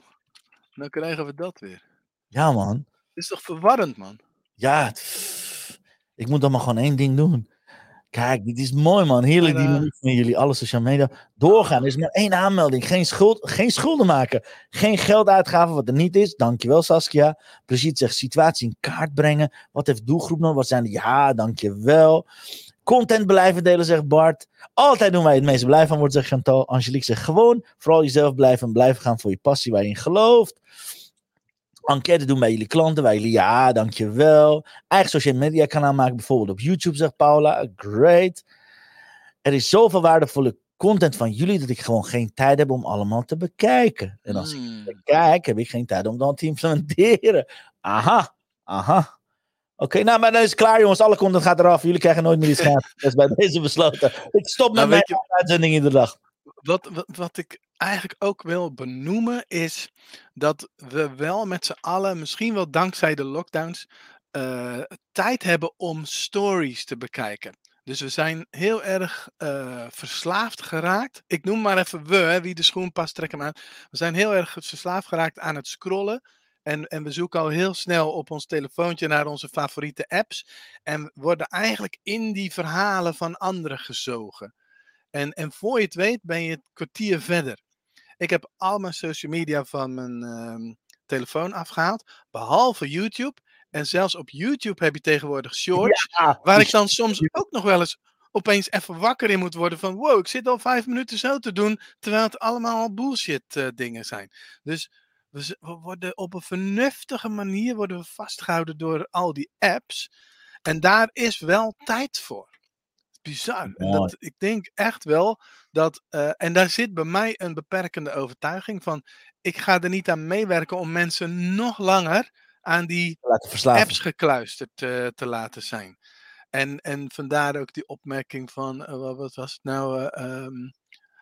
Dan krijgen we dat weer. Ja, man. Het is toch verwarrend, man? Ja, ik moet dan maar gewoon één ding doen. Kijk, dit is mooi man. Heerlijk eh, dynamiek van jullie, alle social media. Doorgaan, er is maar één aanmelding. Geen, schuld, geen schulden maken. Geen geld uitgaven wat er niet is. Dankjewel Saskia. Brigitte zegt situatie in kaart brengen. Wat heeft doelgroep nog? Wat zijn de... Ja, dankjewel. Content blijven delen, zegt Bart. Altijd doen wij het meest blij van wordt, zegt Chantal. Angelique zegt gewoon vooral jezelf blijven en blijven gaan voor je passie waar je in gelooft. Enquête doen bij jullie klanten, bij jullie. Ja, dankjewel. Eigen social media kanaal maken, bijvoorbeeld op YouTube, zegt Paula. Great. Er is zoveel waardevolle content van jullie dat ik gewoon geen tijd heb om allemaal te bekijken. En als ik Hmm. bekijk, heb ik geen tijd om dan te implementeren. Aha, aha. Oké, nou, maar dan is het klaar, jongens. Alle content gaat eraf. Jullie krijgen nooit meer iets gratis. Dat is bij deze besloten. Ik stop met Nou, mijn weet uitzending iedere dag. Wat, wat, wat ik eigenlijk ook wil benoemen is dat we wel met z'n allen, misschien wel dankzij de lockdowns, eh, tijd hebben om stories te bekijken. Dus we zijn heel erg eh, verslaafd geraakt. Ik noem maar even we, wie de schoen past, trek hem aan. We zijn heel erg verslaafd geraakt aan het scrollen. En, en we zoeken al heel snel op ons telefoontje naar onze favoriete apps. En worden eigenlijk in die verhalen van anderen gezogen. En, en voor je het weet ben je het kwartier verder. Ik heb al mijn social media van mijn ehm, telefoon afgehaald, behalve YouTube. En zelfs op YouTube heb je tegenwoordig shorts, Ja, waar ik dan soms ook nog wel eens opeens even wakker in moet worden van wow, ik zit al vijf minuten zo te doen, terwijl het allemaal al bullshit eh, dingen zijn. Dus we, we worden op een vernuftige manier worden we vastgehouden door al die apps. En daar is wel tijd voor. Bizar. En Mooi. dat, ik denk echt wel dat, eh, en daar zit bij mij een beperkende overtuiging van, ik ga er niet aan meewerken om mensen nog langer aan die apps gekluisterd eh, te laten zijn. En, en vandaar ook die opmerking van, eh, wat, was het nou? eh, ehm,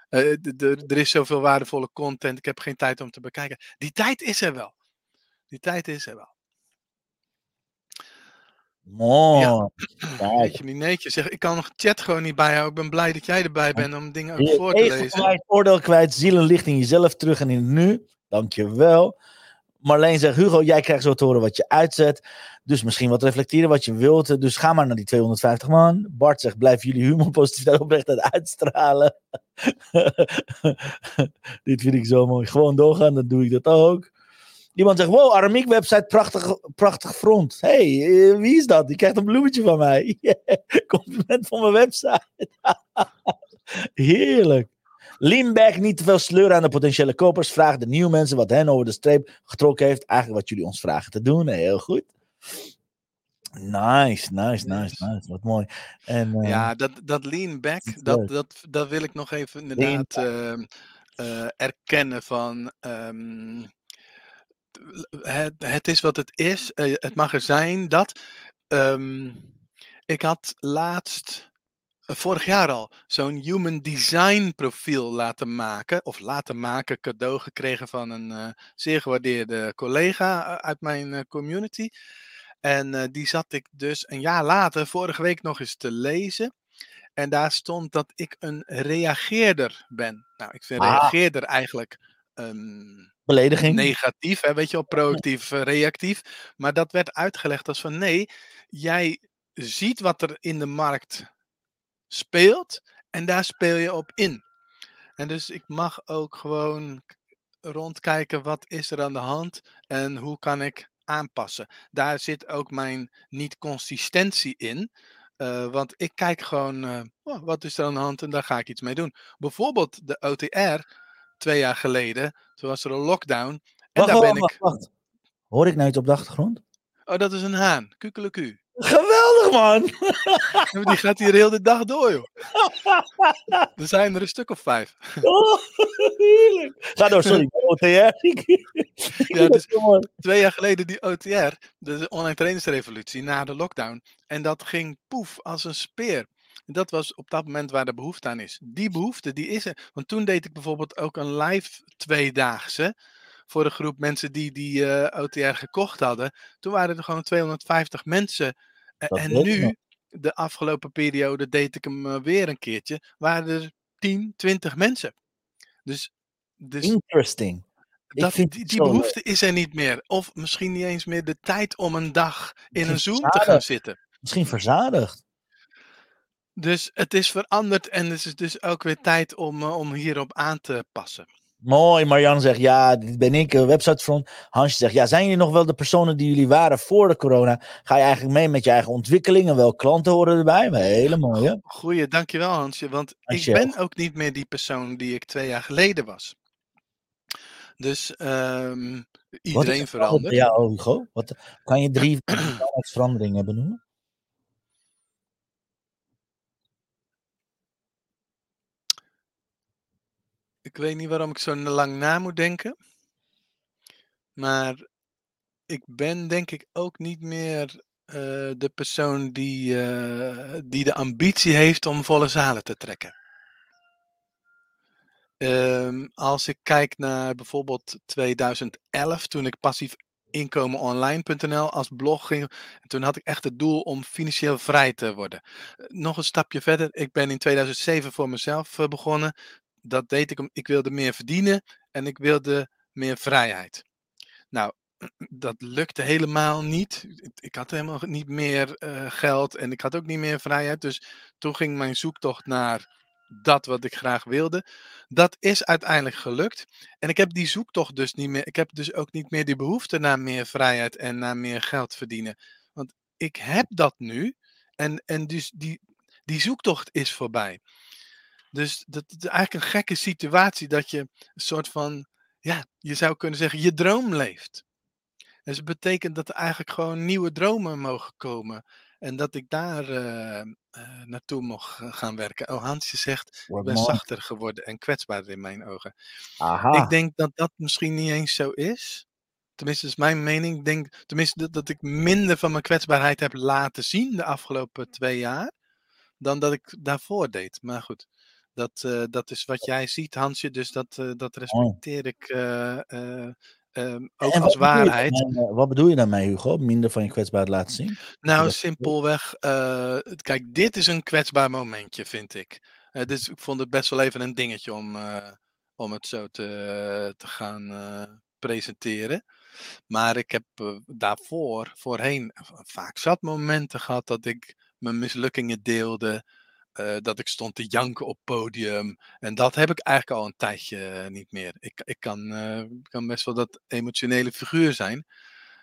eh, er is zoveel waardevolle content, ik heb geen tijd om te bekijken. Die tijd is er wel. Die tijd is er wel. Mooi. Kijk. Je, Mineetje zeg, ik kan nog chat gewoon niet bijhouden. Ik ben blij dat jij erbij bent om dingen ook Je voor te lezen. kwijt, oordeel kwijt, ziel en licht in jezelf terug en in het nu. Dankjewel. Marleen zegt, Hugo, jij krijgt zo te horen wat je uitzet. Dus misschien wat reflecteren wat je wilt. Dus ga maar naar die 250 man. Bart zegt, blijf jullie humor, positiviteit, oprechtheid uitstralen. Dit vind ik zo mooi. Gewoon doorgaan, dan doe ik dat ook. Iemand zegt, wow, Aramiek website, prachtig, prachtig front. hey, eh, wie is dat? Die krijgt een bloemetje van mij. Compliment van mijn website. Heerlijk. Lean back, niet te veel sleuren aan de potentiële kopers. Vraag de nieuwe mensen wat hen over de streep getrokken heeft. Eigenlijk wat jullie ons vragen te doen. Heel goed. Nice, nice, nice, nice. Wat mooi. En, eh, Ja, dat, dat lean back, dat, dat, dat wil ik nog even inderdaad ehm, eh, erkennen van... ehm, het, het is wat het is. eh, het mag er zijn dat... ehm, ik had laatst, eh, vorig jaar al, zo'n human design profiel laten maken. Of laten maken, cadeau gekregen van een eh, zeer gewaardeerde collega uit mijn community. En die zat ik dus een jaar later, vorige week nog eens te lezen. En daar stond dat ik een reageerder ben. Nou, ik vind Ah. reageerder eigenlijk ehm, belediging. negatief, hè, weet je wel, proactief, eh, reactief. Maar dat werd uitgelegd als van nee, jij ziet wat er in de markt speelt en daar speel je op in. En dus ik mag ook gewoon rondkijken wat is er aan de hand en hoe kan ik aanpassen. Daar zit ook mijn niet-consistentie in. eh, want ik kijk gewoon, eh, oh, wat is er aan de hand en daar ga ik iets mee doen. Bijvoorbeeld de OTR, twee jaar geleden, toen was er een lockdown. En Wacht, daar ben wacht, ik. wacht, wacht. Hoor ik nou iets op de achtergrond? Oh, dat is een haan. Kukeleku. Geweldig, man! Die gaat hier heel de dag door, joh. Er zijn er een stuk of vijf. Oh, heerlijk. Ga door, sorry. OTR. Ja, dus twee jaar geleden die OTR, de online trainingsrevolutie, na de lockdown. En dat ging poef als een speer. En dat was op dat moment waar de behoefte aan is. Die behoefte, die is er. Want toen deed ik bijvoorbeeld ook een live tweedaagse. Voor een groep mensen die die eh, OTR gekocht hadden. Toen waren er gewoon 250 mensen. Eh, Dat en nu, de afgelopen periode, deed ik hem eh, weer een keertje. Waren er 10, 20 mensen. Dus, dus Interesting. Dat, die, leuk. behoefte is er niet meer. Of misschien niet eens meer de tijd om een dag in Misschien een Zoom te gaan zitten. Misschien verzadigd. Dus het is veranderd en het is dus ook weer tijd om, eh, om hierop aan te passen. Mooi, Marjan zegt ja, dit ben ik, eh, websitefront. Hansje zegt ja, zijn jullie nog wel de personen die jullie waren voor de corona? Ga je eigenlijk mee met je eigen ontwikkelingen? Wel klanten horen erbij? Maar hele mooie. Goeie, dankjewel Hansje. Want Hansje. ik ben ook niet meer die persoon die ik twee jaar geleden was. Dus ehm, iedereen er veranderd verandert. bij jou, Hugo? Wat, kan je drie veranderingen benoemen? Ik weet niet waarom ik zo lang na moet denken. Maar ik ben denk ik ook niet meer eh, de persoon die, eh, die de ambitie heeft om volle zalen te trekken. Ehm, als ik kijk naar bijvoorbeeld 2011, toen ik passief inkomenonline.nl als blog ging. Toen had ik echt het doel om financieel vrij te worden. Nog een stapje verder. Ik ben in 2007 voor mezelf eh, begonnen. Dat deed ik ik wilde meer verdienen en ik wilde meer vrijheid. Nou, dat lukte helemaal niet. Ik had helemaal niet meer eh, geld en ik had ook niet meer vrijheid. Dus toen ging mijn zoektocht naar dat wat ik graag wilde. Dat is uiteindelijk gelukt. En ik heb die zoektocht dus niet meer. Ik heb dus ook niet meer die behoefte naar meer vrijheid en naar meer geld verdienen. Want ik heb dat nu. En, en dus die, die zoektocht is voorbij. Dus dat is eigenlijk een gekke situatie dat je een soort van, ja, je zou kunnen zeggen, je droom leeft. Dus het betekent dat er eigenlijk gewoon nieuwe dromen mogen komen. En dat ik daar uh, uh, naartoe mocht gaan werken. Oh, Hansje zegt, ik ben zachter geworden en kwetsbaarder in mijn ogen. Aha. Ik denk dat dat misschien niet eens zo is. Tenminste, is mijn mening. Ik denk tenminste dat, dat ik minder van mijn kwetsbaarheid heb laten zien de afgelopen twee jaar. Dan dat ik daarvoor deed. Maar goed, dat, uh, dat is wat jij ziet, Hansje. Dus dat, dat respecteer ik Um, ook en als bedoel waarheid. wat bedoel je daarmee, Hugo? Minder van je kwetsbaarheid laten zien? Nou, dat- simpelweg. eh, kijk, dit is een kwetsbaar momentje, vind ik. Eh, dus ik vond het best wel even een dingetje om, eh, om het zo te, te gaan eh, presenteren. Maar ik heb eh, daarvoor, voorheen, vaak zat momenten gehad dat ik mijn mislukkingen deelde. Eh, dat ik stond te janken op podium. En dat heb ik eigenlijk al een tijdje eh, niet meer. Ik, ik kan, eh, kan best wel dat emotionele figuur zijn.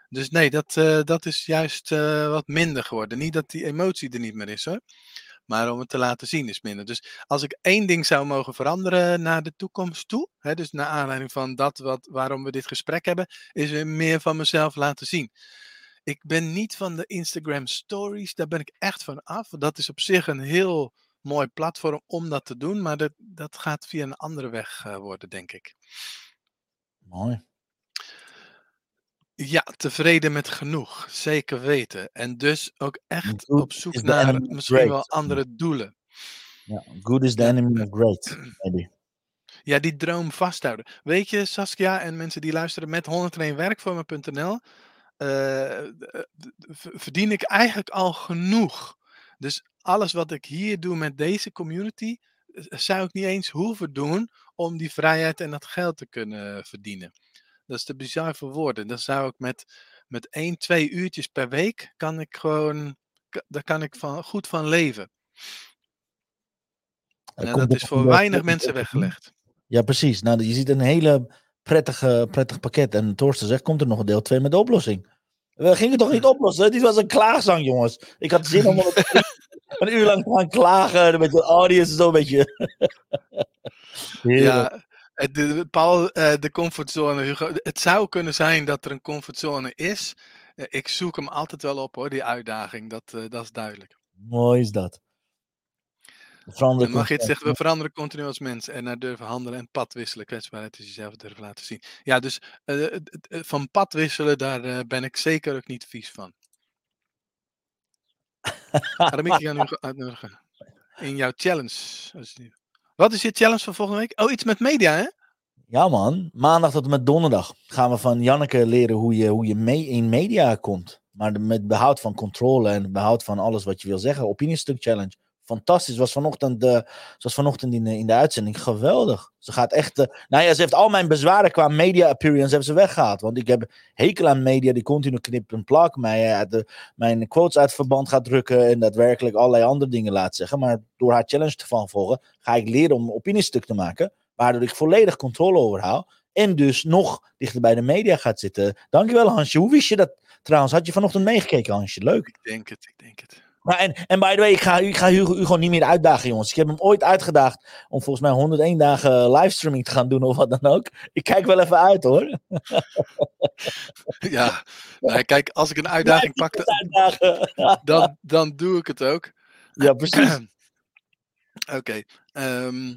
Dus nee, dat, dat is juist wat minder geworden. Niet dat die emotie er niet meer is hoor. Maar om het te laten zien is minder. Dus als ik één ding zou mogen veranderen naar de toekomst toe. Hè, dus naar aanleiding van dat wat, waarom we dit gesprek hebben. Is meer van mezelf laten zien. Ik ben niet van de Instagram stories. Daar ben ik echt van af. Dat is op zich een heel mooi platform om dat te doen. Maar dat, dat gaat via een andere weg eh, worden, denk ik. Mooi. Ja, tevreden met genoeg. Zeker weten. En dus ook echt op zoek naar misschien wel andere doelen. Ja. Good is the enemy of great, maybe. Ja, die droom vasthouden. Weet je, Saskia en mensen die luisteren met 101werkvormen.nl, eh, eh, v- verdien ik eigenlijk al genoeg. Dus alles wat ik hier doe met deze community, eh, zou ik niet eens hoeven doen om die vrijheid en dat geld te kunnen verdienen. Dat is te bizar voor woorden. Dan zou ik met, met 1, 2 uurtjes per week, kan ik gewoon, daar kan ik van, goed van leven. En dat is voor weinig twee mensen weggelegd. Ja, precies. Nou, je ziet een hele prettige, prettig pakket. En Torsten zegt, komt er nog een deel 2 met de oplossing. We gingen toch niet oplossen? Dit was een klaagzang, jongens. Ik had zin om een uur lang te gaan klagen. Een beetje audience, zo een beetje... Ja, het- de, Paul, eh, de comfortzone, Hugo. Het zou kunnen zijn dat er een comfortzone is. Eh, Ik zoek hem altijd wel op hoor, die uitdaging. Dat, eh, dat is duidelijk. Mooi is dat. Verander En mag je het concept. zeggen, we veranderen continu als mensen en naar durven handelen en pad wisselen. Kwetsbaarheid is jezelf durven laten zien. Ja, dus eh, het- het- van pad wisselen, daar eh, ben ik zeker ook niet vies van. Aramiki uitnodigen. In jouw challenge. Wat is je challenge van volgende week? Oh, iets met media, hè? Ja man, maandag tot en met donderdag gaan we van Janneke leren hoe je, hoe je mee in media komt. Maar de- met behoud van controle en behoud van alles wat je wil zeggen. Opiniestuk challenge. Fantastisch. Was vanochtend, ze was vanochtend in, de- in de uitzending geweldig. Ze gaat echt. eh, nou ja, ze heeft al mijn bezwaren qua media appearance hebben ze weggehaald. Want ik heb hekel aan media die continu knip en plak. Mij, eh, de, mijn quotes uit verband gaat drukken. En daadwerkelijk allerlei andere dingen laat zeggen. Maar door haar challenge te volgen, ga ik leren om opiniestuk te maken. Waardoor ik volledig controle overhoud. En dus nog dichter bij de media gaat zitten. Dankjewel Hansje. Hoe wist je dat trouwens? Had je vanochtend meegekeken Hansje? Leuk. Ik denk het, ik denk het. Maar en, en by the way, ik ga, ik ga Hugo, Hugo niet meer uitdagen jongens. Ik heb hem ooit uitgedaagd om volgens mij 101 dagen livestreaming te gaan doen of wat dan ook. Ik kijk wel even uit hoor. Ja, nou, kijk, als ik een uitdaging pak, dan, dan doe ik het ook. Ja, precies. Oké. ehm,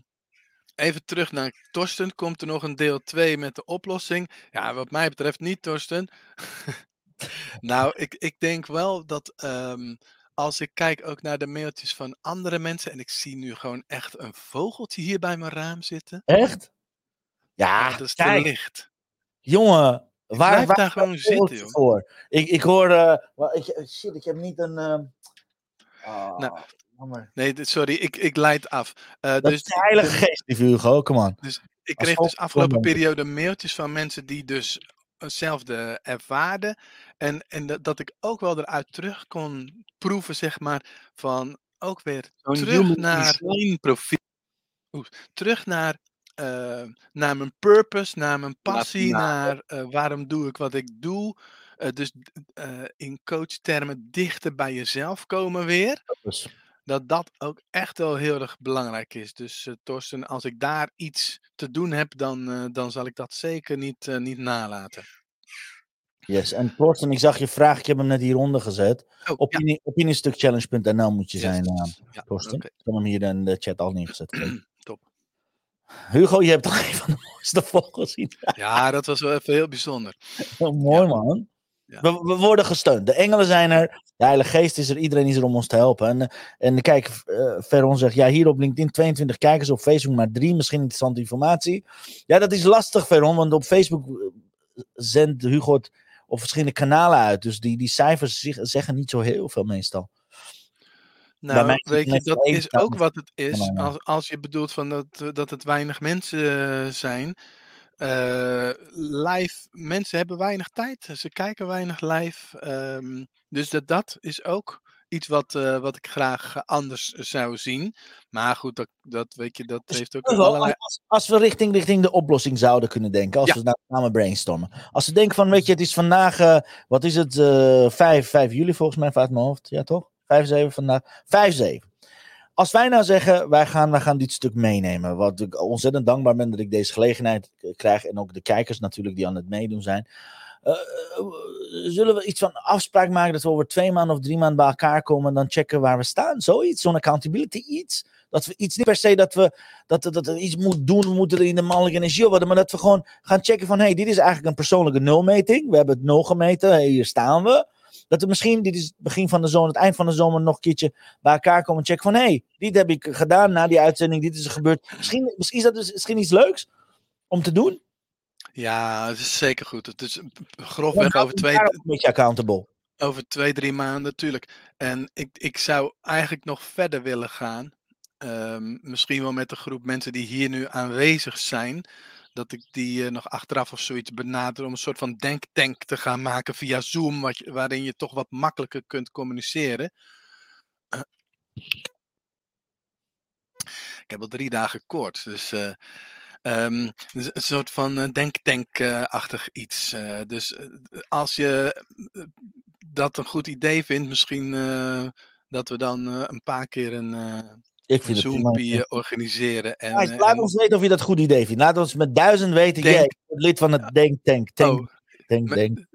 even terug naar Torsten. Komt er nog een deel 2 met de oplossing? Ja, wat mij betreft niet, Torsten. nou, ik, ik denk wel dat ehm, als ik kijk ook naar de mailtjes van andere mensen. En ik zie nu gewoon echt een vogeltje hier bij mijn raam zitten. Echt? Ja, Ja, dat is te licht. jongen. Ik Waar, waar daar gewoon zitten, joh. voor? Ik, ik hoor. eh, wel, ik, shit, ik heb niet een. ehm, Nou, ah, jammer. Nee, sorry, ik, ik leid af. Eh, Dat dus is de heilige geest, lieve Hugo. Come on. Ik Als kreeg dus afgelopen periode mailtjes van mensen die dus hetzelfde ervaarden. En, en dat, dat ik ook wel eruit terug kon proeven, zeg maar, van ook weer terug naar... profiel. Oeh, terug naar, eh, naar mijn purpose, naar mijn passie, naar- eh, waarom doe ik wat ik doe. Eh, dus eh, in coachtermen dichter bij jezelf komen weer. Dat dat ook echt wel heel erg belangrijk is. Dus eh Torsten, als ik daar iets te doen heb, dan, eh, dan zal ik dat zeker niet, eh, niet nalaten. yes. En Torsten, ik zag je vraag, ik heb hem net hieronder gezet. Oh, ja, Opinie, Opiniestukchallenge.nl moet je yes, zijn, Ja, Torsten. Ik heb hem hier in de chat al neergezet. Top. Hugo, je hebt toch een van de mooiste vogels zien. Ja, dat was wel even heel bijzonder. Mooi, Ja. man. Ja. We, we worden gesteund. De engelen zijn er. De Heilige Geest is er. Iedereen is er om ons te helpen. En, en kijk, eh Veron zegt, ja, hier op LinkedIn 22 kijkers, op Facebook maar drie. Misschien interessante informatie. Ja, dat is lastig, Veron, want op Facebook eh, zendt Hugo het op verschillende kanalen uit. Dus die, die cijfers zeg- zeggen niet zo heel veel meestal. Nou, mij weet je, dat is ook wat het is. Als, als je bedoelt van dat, eh, dat het weinig mensen zijn. Eh, live, mensen hebben weinig tijd. Ze kijken weinig live. ehm, dus dat, dat is ook iets wat, eh, wat ik graag eh, anders zou zien. Maar goed, dat, dat weet je, dat Dus heeft ook Hugo, allerlei... als, als we richting, richting de oplossing zouden kunnen denken, als Ja. we nou samen brainstormen. Als we denken van, weet je, het is vandaag, wat is het, eh 5, 5 juli volgens mij, uit mijn hoofd. Ja, toch? 5, 7 vandaag. 5, 7. Als wij nou zeggen, wij gaan, wij gaan dit stuk meenemen. Wat ik ontzettend dankbaar ben dat ik deze gelegenheid k- krijg. En ook de kijkers natuurlijk die aan het meedoen zijn. Eh, eh, zullen we iets van afspraak maken dat we over twee maanden of drie maanden bij elkaar komen en dan checken waar we staan? Zoiets, zo'n accountability iets. Dat we iets niet per se dat we dat, dat, dat iets moet doen, we moeten er in de mannelijke energie worden, maar dat we gewoon gaan checken van, hey, dit is eigenlijk een persoonlijke nulmeting. We hebben het nul gemeten, hey, hier staan we. Dat we misschien, dit is het begin van de zomer, het eind van de zomer, nog een keertje bij elkaar komen en checken van, hey, dit heb ik gedaan na die uitzending, dit is er gebeurd. Misschien, misschien is dat dus, misschien iets leuks om te doen. Ja, het is zeker goed. Het is grofweg over we twee, een beetje accountable. Over twee, drie maanden, natuurlijk. En ik, ik zou eigenlijk nog verder willen gaan. Ehm, misschien wel met de groep mensen die hier nu aanwezig zijn. Dat ik die eh, nog achteraf of zoiets benader om een soort van denktank te gaan maken via Zoom. Waarin je toch wat makkelijker kunt communiceren. Ik heb al drie dagen koorts, dus... eh, ehm, dus een soort van eh, denktank-achtig iets. dus als je dat een goed idee vindt, misschien dat we dan een paar keer een, Ik vind het. Zoompie organiseren. En, laat en ons weten of je dat goed idee vindt. Laat ons met duizend weten. Denk- Jij lid van het. Tank, oh, tank, denk.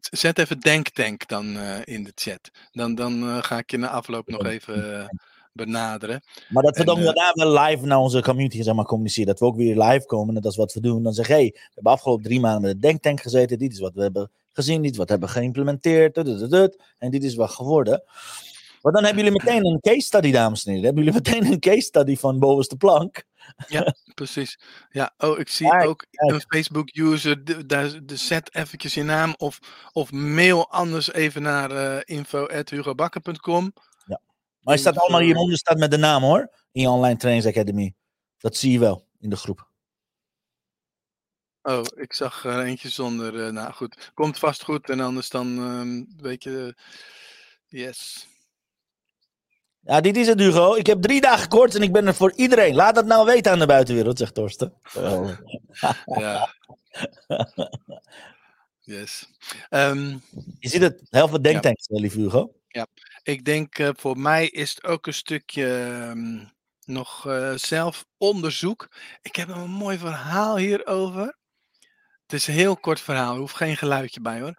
zet even Denktank dan eh, in de chat. Dan, dan eh, ga ik je na afloop nog even eh, benaderen. Maar dat we En, dan daarna wel live naar onze community zeg maar, communiceren. Dat we ook weer live komen. En dat is wat we doen. Dan zeggen hey, we hebben afgelopen drie maanden met de Denktank gezeten. Dit is wat we hebben gezien. Dit is wat we hebben geïmplementeerd. Dut, dut, dut, dut. En dit is wat geworden. Maar dan hebben jullie meteen een case study, dames en heren. Hebben jullie meteen een case study van bovenste plank. Precies. Ja, oh, ik zie Kijk, ook kijk. een Facebook-user. de- zet eventjes je naam of, of mail anders even naar uh, info.hugobakker.com. Maar je staat allemaal Info- hieronder staat met de naam hoor. In je online trainings academy. Dat zie je wel in de groep. Oh, ik zag er eentje zonder. eh, nou goed, komt vast goed. En anders dan, ehm, weet je. yes. Ja, dit is het Hugo. Ik heb drie dagen kort en ik ben er voor iedereen. Laat dat nou weten aan de buitenwereld, zegt Torsten. Oh. Ja. yes. Ehm, Je ziet het, heel veel denktanks, ja. lieve Hugo. ik denk eh, voor mij is het ook een stukje ehm, nog eh, zelfonderzoek. Ik heb een mooi verhaal hierover. Het is een heel kort verhaal, er hoeft geen geluidje bij hoor.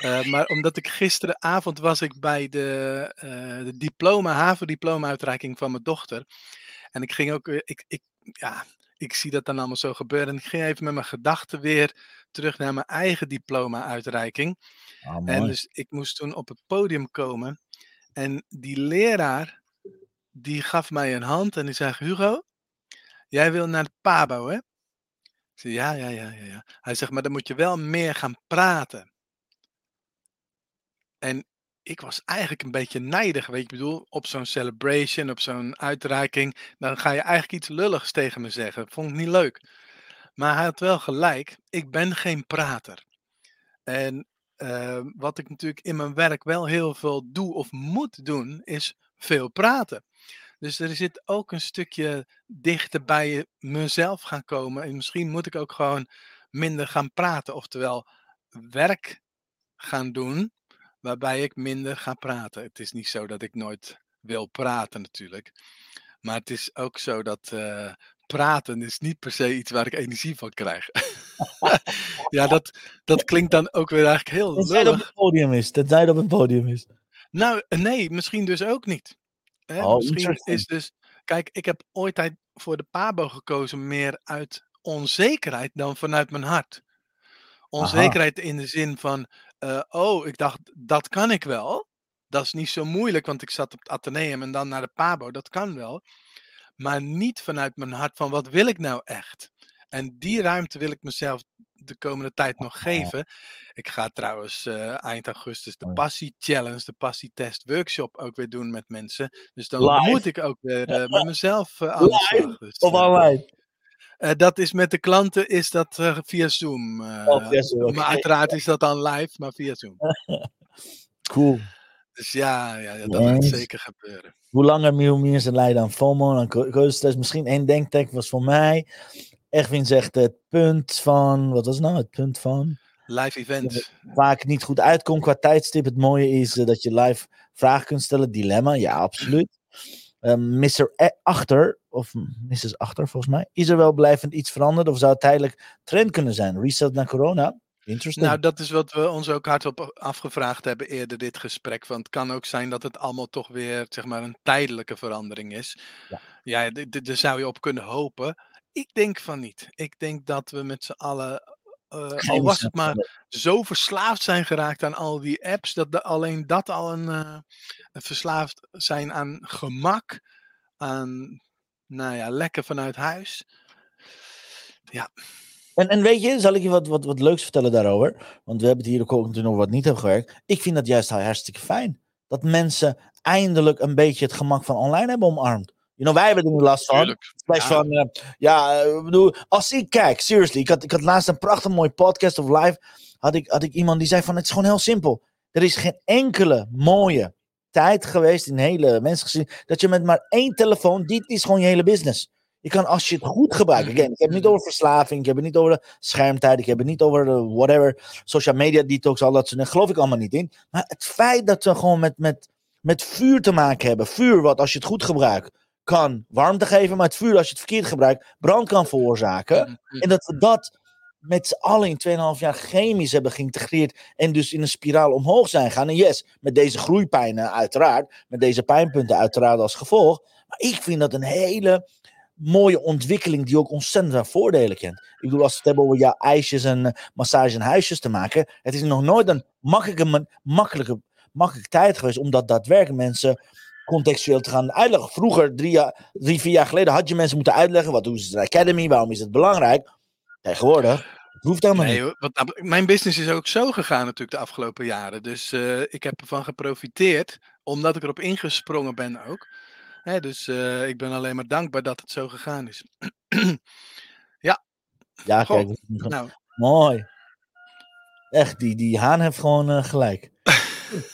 Eh, maar omdat ik gisteravond was ik bij de, eh, de diploma, havendiploma uitreiking van mijn dochter. En ik ging ook, ik, ik, ja, ik zie dat dan allemaal zo gebeuren. En ik ging even met mijn gedachten weer terug naar mijn eigen diploma uitreiking. Ah, En dus ik moest toen op het podium komen. En die leraar, die gaf mij een hand en die zei, Hugo, jij wil naar de PABO hè? Ja, ja, ja, ja, ja. Hij zegt, maar dan moet je wel meer gaan praten. En ik was eigenlijk een beetje nijdig, weet je, ik bedoel, op zo'n celebration, op zo'n uitreiking, dan ga je eigenlijk iets lulligs tegen me zeggen. Vond ik niet leuk. Maar hij had wel gelijk, ik ben geen prater. En eh, wat ik natuurlijk in mijn werk wel heel veel doe of moet doen, is veel praten. Dus er zit ook een stukje dichter bij mezelf gaan komen. En misschien moet ik ook gewoon minder gaan praten. Oftewel, werk gaan doen waarbij ik minder ga praten. Het is niet zo dat ik nooit wil praten natuurlijk. Maar het is ook zo dat uh, praten is niet per se iets waar ik energie van krijg. ja, dat, dat klinkt dan ook weer eigenlijk heel Dat zij op het podium is. Dat zij op het podium is. Nou, nee, misschien dus ook niet. Hè? Oh, misschien is dus... Kijk, ik heb ooit voor de Pabo gekozen meer uit onzekerheid dan vanuit mijn hart. Onzekerheid in de zin van, eh, oh, ik dacht, dat kan ik wel. Dat is niet zo moeilijk, want ik zat op het Atheneum en dan naar de Pabo, dat kan wel. Maar niet vanuit mijn hart van, wat wil ik nou echt? En die ruimte wil ik mezelf de komende tijd nog geven. Ik ga trouwens eh, eind augustus de Oh. Passie Challenge, de Passietest Workshop ook weer doen met mensen. Dus dan Live? moet ik ook weer eh, met mezelf eh, aan. Dus, Of eh, online. eh, dat is met de klanten is dat eh, via Zoom. eh, Oh, via Zoom, oké. Maar uiteraard is dat dan live, maar via Zoom. Cool. Dus ja, ja, ja dat gaat zeker gebeuren. Hoe langer meer mensen lijden aan FOMO, dan misschien één denktek was voor mij. Edwin zegt het punt van, wat was het nou? Het punt van Live events. vaak niet goed uitkomt qua tijdstip. Het mooie is eh, dat je live vragen kunt stellen. Dilemma, ja, absoluut. Ehm, Mr. E- Achter, of Mrs. Achter volgens mij, is er wel blijvend iets veranderd? Of zou het tijdelijk trend kunnen zijn? Reset naar corona? Interesting. Nou, dat is wat we ons ook hardop afgevraagd hebben eerder dit gesprek. Want het kan ook zijn dat het allemaal toch weer zeg maar, een tijdelijke verandering is. Ja. Ja, daar zou je op kunnen hopen. Ik denk van niet. Ik denk dat we met z'n allen, eh, al Geen was het maar zo verslaafd zijn geraakt aan al die apps, dat de, alleen dat al een, eh, een verslaafd zijn aan gemak, aan, nou ja, lekker vanuit huis. En, en weet je, zal ik je wat, wat, wat leuks vertellen daarover? Want we hebben het hier ook natuurlijk over wat niet hebben gewerkt. Ik vind dat juist hartstikke fijn. Dat mensen eindelijk een beetje het gemak van online hebben omarmd. You know, wij hebben er nu last van. Slash Ja. van, eh, ja, eh, ik bedoel, als ik kijk, seriously, ik had, ik had laatst een prachtig mooi podcast of live, had ik, had ik iemand die zei van, het is gewoon heel simpel. Er is geen enkele mooie tijd geweest in hele mensen gezien, dat je met maar één telefoon, dit is gewoon je hele business. Je kan, als je het goed gebruikt, again, ik heb het niet over verslaving, ik heb het niet over de schermtijd, ik heb het niet over de whatever, social media detox, al dat soort dingen, geloof ik allemaal niet in. Maar het feit dat we gewoon met, met, met vuur te maken hebben, vuur wat als je het goed gebruikt, kan warmte geven, maar het vuur als je het verkeerd gebruikt, brand kan veroorzaken. Mhm. En dat we dat met z'n allen in 2,5 jaar chemisch hebben geïntegreerd en dus in een spiraal omhoog zijn gaan. En yes, met deze groeipijnen uiteraard, met deze pijnpunten uiteraard als gevolg. Maar ik vind dat een hele mooie ontwikkeling die ook ontzettend veel voordelen kent. Ik bedoel, als we het hebben over jouw ijsjes en eh, massage en huisjes te maken, het is nog nooit een makkelijke, makkelijke, makkelijke tijd geweest om dat daadwerkelijk mensen contextueel te gaan uitleggen. Vroeger, drie, jaar, drie vier jaar geleden, had je mensen moeten uitleggen wat doen ze de Academy, waarom is het belangrijk. Tegenwoordig, hoeft helemaal Nee, niet. wat, dat- mijn business is ook zo gegaan natuurlijk de afgelopen jaren. Dus eh, ik heb ervan geprofiteerd, omdat ik erop ingesprongen ben ook. Hè, dus eh, ik ben alleen maar dankbaar dat het zo gegaan is. Ja, Goh, kijk, nou, mooi. Echt, die, die Haan heeft gewoon eh, gelijk.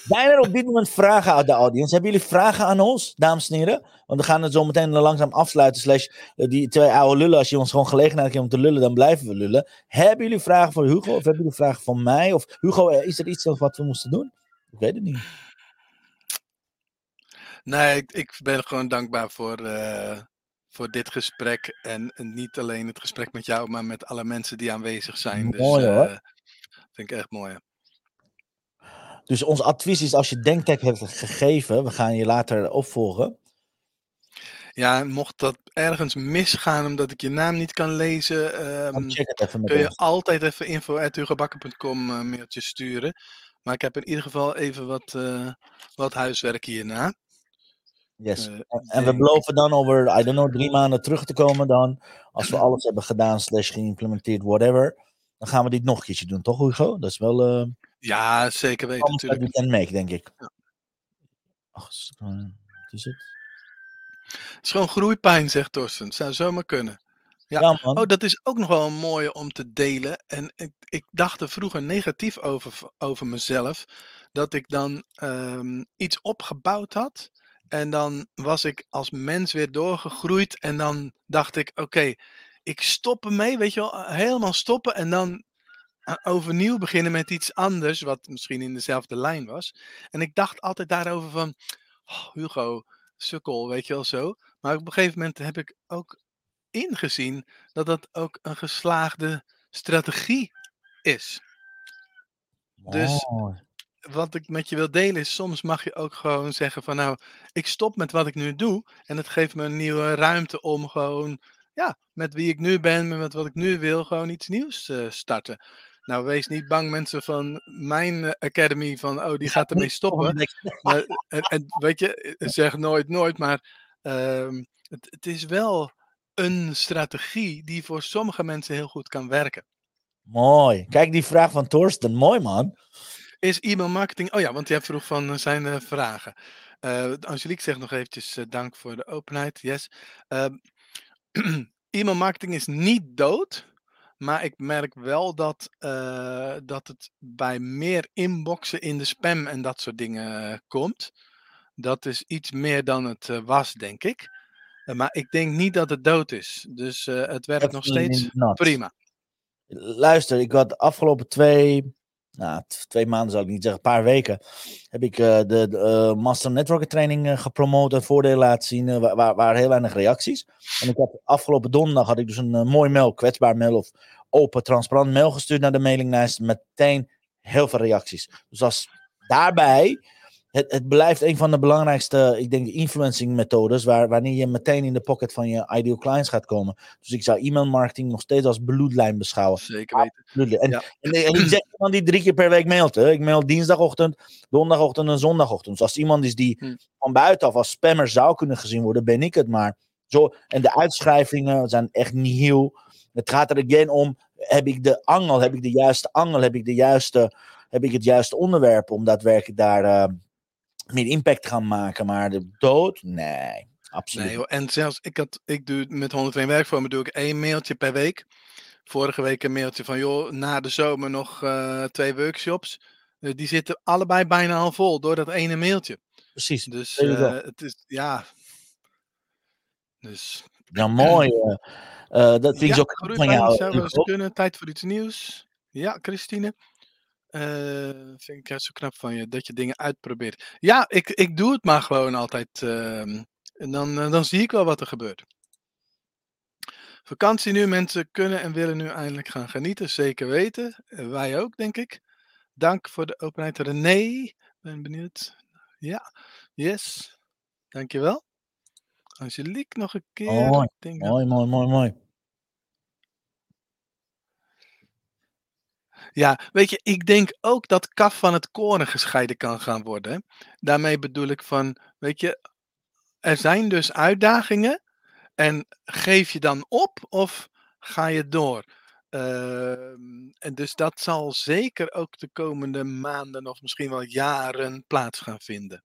Zijn er op dit moment vragen uit de audience? Hebben jullie vragen aan ons, dames en heren? Want we gaan het zo meteen langzaam afsluiten. Slash, eh, die twee oude lullen, als je ons gewoon gelegenheid geeft om te lullen, dan blijven we lullen. Hebben jullie vragen voor Hugo? Of hebben jullie vragen voor mij? Of Hugo, eh, is er iets wat we moesten doen? Ik weet het niet. nee, ik, ik ben gewoon dankbaar voor, eh, voor dit gesprek. En, en niet alleen het gesprek met jou, maar met alle mensen die aanwezig zijn. Dus Mooi, hoor. eh, vind ik echt mooi. Dus ons advies is, als je denktech hebt gegeven, we gaan je later opvolgen. Ja, mocht dat ergens misgaan omdat ik je naam niet kan lezen, met kun je ons. altijd even info.hugobakker.com uh, mailtje sturen. Maar ik heb in ieder geval even wat, eh, wat huiswerk hierna. Yes. Eh, En- En we beloven dan over, I don't know, drie maanden terug te komen dan. Als we alles hebben gedaan, slash geïmplementeerd, whatever. Dan gaan we dit nog een keertje doen, toch Hugo? Dat is wel eh Ja, zeker weten natuurlijk. we can make, denk ik. Ja. Ach, wat is het? Het is gewoon groeipijn, zegt Torsten. Het zou zomaar kunnen. Ja. Ja, man. Oh, dat is ook nog wel een mooie om te delen. En ik, ik dacht er vroeger negatief over, over mezelf. Dat ik dan ehm, iets opgebouwd had. En dan was ik als mens weer doorgegroeid. En dan dacht ik, oké, ik stop ermee, weet je wel, helemaal stoppen. En dan overnieuw beginnen met iets anders, wat misschien in dezelfde lijn was. En ik dacht altijd daarover van, oh, Hugo, sukkel, weet je wel zo. Maar op een gegeven moment heb ik ook ingezien dat dat ook een geslaagde strategie is. Dus wat ik met je wil delen is, soms mag je ook gewoon zeggen van nou, ik stop met wat ik nu doe en het geeft me een nieuwe ruimte om gewoon, ja, met wie ik nu ben, met wat ik nu wil, gewoon iets nieuws te starten. Nou, wees niet bang mensen van mijn eh, academy van, oh, die gaat ermee stoppen. Maar, en, en weet je, eh, zeg nooit nooit, maar ehm, het, het is wel een strategie die voor sommige mensen heel goed kan werken. Mooi. Kijk die vraag van Torsten. Mooi man. Is e-mail marketing. Oh ja, want jij vroeg van eh, zijn vragen. Angelique zegt nog eventjes dank voor de openheid. Yes. Ehm, e-mail marketing is niet dood. Maar ik merk wel dat, eh, dat het bij meer inboxen in de spam en dat soort dingen komt. Dat is iets meer dan het eh, was, denk ik. Eh, maar ik denk niet dat het dood is. Dus het werkt nog steeds not. prima. Luister, ik had de afgelopen twee, nou, twee maanden zou ik niet zeggen, een paar weken, heb ik eh, de, eh, Master Networker training eh, gepromoot en voordelen laten zien, waar, waar, heel weinig reacties. En ik had afgelopen donderdag had ik dus een mooi mail, kwetsbaar mail of open, transparant mail gestuurd naar de mailinglijst. Meteen heel veel reacties. Dus als daarbij, het, het blijft een van de belangrijkste, ik denk, influencing methodes, waar, wanneer je meteen in de pocket van je ideal clients gaat komen. Dus ik zou e-mail marketing nog steeds als bloedlijn beschouwen. Zeker weten. En, Ja. en, en ik zeg iemand die drie keer per week mailt. Hè. Ik mail dinsdagochtend, donderdagochtend en zondagochtend. Dus als iemand is die Hm. van buitenaf als spammer zou kunnen gezien worden, ben ik het maar. Zo, en de uitschrijvingen zijn echt niet heel. Het gaat er again om, heb ik de angel, heb ik de juiste angel, heb ik, de juiste, heb ik het juiste onderwerp om daadwerkelijk daar eh, meer impact gaan maken. Maar de dood, nee, absoluut. Nee, joh, en zelfs ik, had, ik doe met 101 werkvormen doe ik één mailtje per week. Vorige week een mailtje van joh, na de zomer nog eh, twee workshops. Eh, die zitten allebei bijna al vol door dat ene mailtje. Precies. Dus eh, het is ja. Dus Ja, mooi. dat vind ik ja, groeit van jou. zou kunnen. Tijd voor iets nieuws. Ja, Christine. Eh, vind ik juist zo knap van je dat je dingen uitprobeert. Ja, ik, ik doe het maar gewoon altijd. ehm, en dan, eh, dan zie ik wel wat er gebeurt. Vakantie nu, mensen kunnen en willen nu eindelijk gaan genieten. Zeker weten. Eh, wij ook, denk ik. Dank voor de openheid. René, ben benieuwd. Ja, yes. Dankjewel. Angelique nog een keer. Mooi, denk dat- Mooi, mooi, mooi, mooi. Ja, weet je, ik denk ook dat kaf van het koren gescheiden kan gaan worden. Daarmee bedoel ik van, weet je, er zijn dus uitdagingen en geef je dan op of ga je door? Ehm, en dus dat zal zeker ook de komende maanden of misschien wel jaren plaats gaan vinden.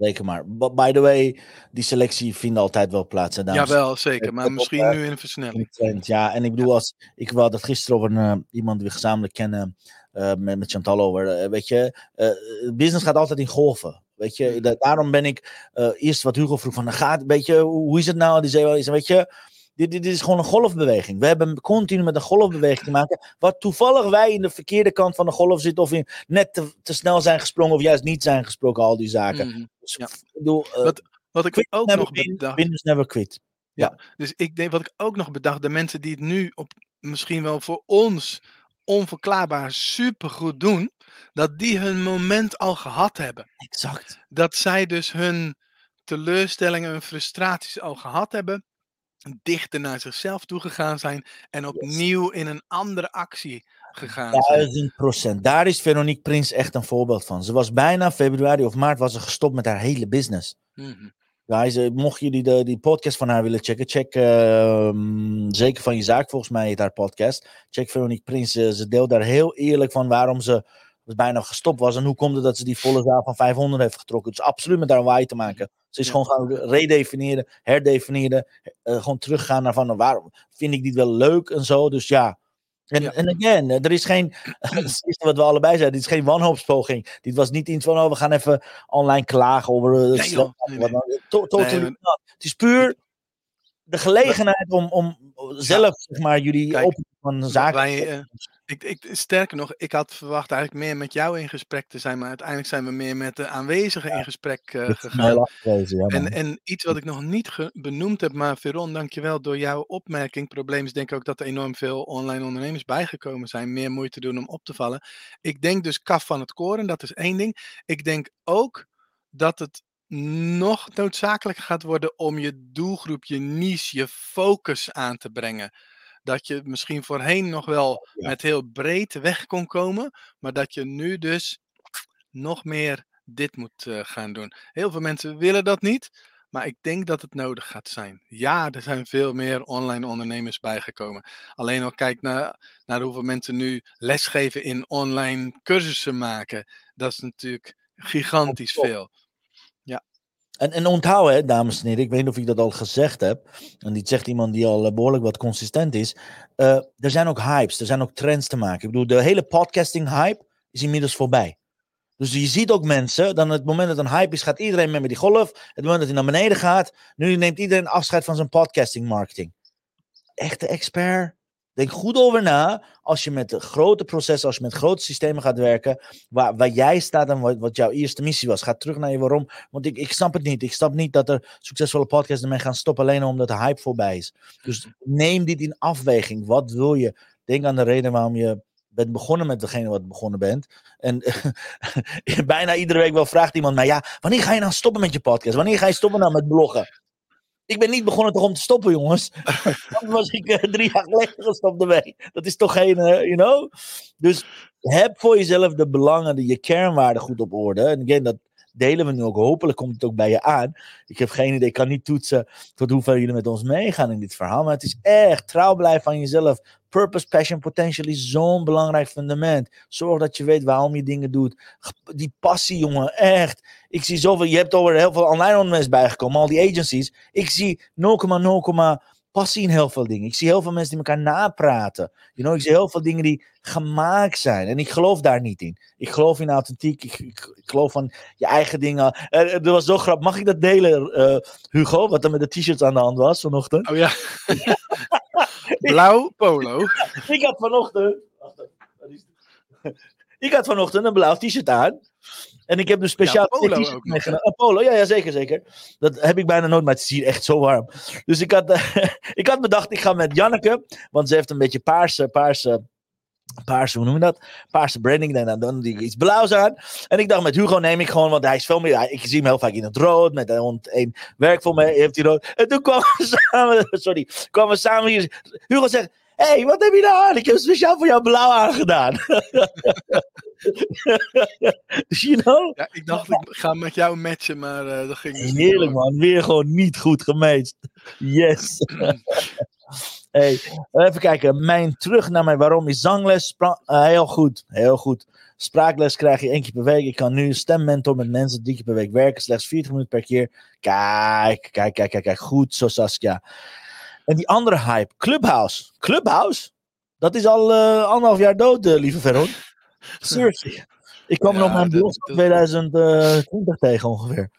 Reken maar. By the way, die selectie vindt altijd wel plaats. En daarom Jawel, zeker, maar misschien eh, nu in een in versnelling. trend. Ja, en ik bedoel, als, ik had het gisteren over een, eh, iemand die we gezamenlijk kennen, eh, met, met Chantal over. eh, weet je, eh, business gaat altijd in golven. Weet je, Mm. da- daarom ben ik eh, eerst wat Hugo vroeg van, dan gaat, weet je, hoe, hoe is het nou? Die zei wel eens, weet je, dit, dit is gewoon een golfbeweging. We hebben continu met een golfbeweging te maken, wat toevallig wij in de verkeerde kant van de golf zitten of in, net te, te snel zijn gesprongen of juist niet zijn gesproken, al die zaken. Mhm. Dus, ja. ik bedoel, eh, Wat, wat ik ook nog win, bedacht. win is never quit. Dus ik denk wat ik ook nog bedacht, de mensen die het nu op misschien wel voor ons onverklaarbaar supergoed doen, dat die hun moment al gehad hebben. Exact. Dat zij dus hun teleurstellingen, hun frustraties al gehad hebben, dichter naar zichzelf toegegaan zijn en opnieuw in een andere actie gegaan zijn. Duizend procent. Daar is Veronique Prins echt een voorbeeld van. Ze was bijna februari of maart was ze gestopt met haar hele business. Mhm. Ja, ze, mocht jullie de, die podcast van haar willen checken, check ehm, zeker van je zaak, volgens mij heet haar podcast. Check Veronique Prins. Ze, ze deelt daar heel eerlijk van waarom ze bijna gestopt was en hoe komt het dat ze die volle zaal van 500 heeft getrokken. Dus absoluut met haar why te maken. Is Ja. gewoon gaan redefiniëren, herdefiniëren, eh, gewoon teruggaan naar van waarom vind ik dit wel leuk en zo. Dus ja, En, Ja. en again, er is geen, wat we allebei zeiden, dit is geen wanhoopspoging. Dit was niet iets van, oh, we gaan even online klagen over eh, Nee, joh. Nee, Nee. Het is puur de gelegenheid om, om zelf, zeg maar, jullie Kijk, op van zaken wij, eh, Ik, ik, sterker nog, ik had verwacht eigenlijk meer met jou in gesprek te zijn, maar uiteindelijk zijn we meer met de aanwezigen in gesprek eh, gegaan. ja. En, en iets wat ik nog niet benoemd heb, maar Veron, dankjewel door jouw opmerking. Probleem is denk ik ook dat er enorm veel online ondernemers bijgekomen zijn, meer moeite doen om op te vallen. Ik denk dus kaf van het koren, dat is één ding. Ik denk ook dat het nog noodzakelijker gaat worden om je doelgroep, je niche, je focus aan te brengen. Dat je misschien voorheen nog wel Ja. met heel breed weg kon komen, maar dat je nu dus nog meer dit moet eh, gaan doen. Heel veel mensen willen dat niet, maar ik denk dat het nodig gaat zijn. Ja, er zijn veel meer online ondernemers bijgekomen. Alleen al kijk naar, naar hoeveel mensen nu lesgeven in online cursussen maken. Dat is natuurlijk gigantisch veel. En, en dames en heren, ik weet niet of ik dat al gezegd heb. En dit zegt iemand die al eh, behoorlijk wat consistent is. eh, er zijn ook hypes, er zijn ook trends te maken. Ik bedoel, de hele podcasting hype is inmiddels voorbij. Dus je ziet ook mensen, dan het moment dat een hype is, gaat iedereen mee met die golf. Het moment dat hij naar beneden gaat, nu neemt iedereen afscheid van zijn podcasting marketing. Echte expert. Denk goed over na. Als je met grote processen, als je met grote systemen gaat werken, waar, waar jij staat en wat, wat jouw eerste missie was. Ga terug naar je waarom. Want ik, ik snap het niet. Ik snap niet dat er succesvolle podcasts ermee gaan stoppen alleen omdat de hype voorbij is. Dus neem dit in afweging. Wat wil je? Denk aan de reden waarom je bent begonnen met degene wat begonnen bent. En bijna iedere week wel vraagt iemand mij, ja, wanneer ga je nou stoppen met je podcast? Wanneer ga je stoppen nou met bloggen? Ik ben niet begonnen toch om te stoppen, jongens. Dan was ik eh, drie jaar geleden gestopt ermee. Dat is toch geen, eh, you know? Dus heb voor jezelf de belangen, de, je kernwaarden goed op orde. En again, dat delen we nu ook. Hopelijk komt het ook bij je aan. Ik heb geen idee, ik kan niet toetsen tot hoeveel jullie met ons meegaan in dit verhaal. Maar het is echt trouw blijven aan jezelf. Purpose, passion, potential is zo'n belangrijk fundament. Zorg dat je weet waarom je dingen doet. Die passie, jongen, echt. Ik zie zoveel, je hebt over heel veel online ondernemers bijgekomen, al die agencies. Ik zie 0,0, passie in heel veel dingen. Ik zie heel veel mensen die elkaar napraten. You know, ik zie heel veel dingen die gemaakt zijn. En ik geloof daar niet in. Ik geloof in authentiek. Ik, ik, ik geloof van je eigen dingen. Uh, dat was zo grappig. Mag ik dat delen, uh, Hugo? Wat er met de t-shirts aan de hand was vanochtend? Oh ja. Blauw polo. ik had vanochtend. Ik had vanochtend een blauw t-shirt aan. En ik heb dus speciaal ja, polo ook nog, polo, ja, ja, zeker, zeker. Dat heb ik bijna nooit, maar het is hier echt zo warm. Dus ik had, ik had bedacht, ik ga met Janneke, want ze heeft een beetje paarse, paarse, paarse, hoe noem je dat? Paarse branding, en dan doe ik iets blauws aan. En ik dacht, met Hugo neem ik gewoon, want hij is veel meer, ik zie hem heel vaak in het rood, met een, een werk voor me heeft hij rood. En toen kwamen we samen, sorry, kwamen we samen hier. Hugo zegt, Hé, hey, wat heb je nou aan? Ik heb speciaal voor jou blauw aangedaan. you know? Ja, ik dacht, ik ga met jou matchen, maar uh, dat ging dus Heerlijk man, weer gewoon niet goed gematcht. Yes. hey, even kijken. Mijn terug naar mijn waarom is zangles. Uh, heel goed, heel goed. Spraakles krijg je één keer per week. Ik kan nu stemmentor met mensen drie keer per week werken. Slechts 40 minuten per keer. Kijk, kijk, kijk, kijk. kijk. Goed zo, Saskia. En die andere hype, Clubhouse. Clubhouse? Dat is al uh, anderhalf jaar dood, lieve Veron. Seriously. Ik kwam ja, nog mijn blog van 2020 tegen ongeveer.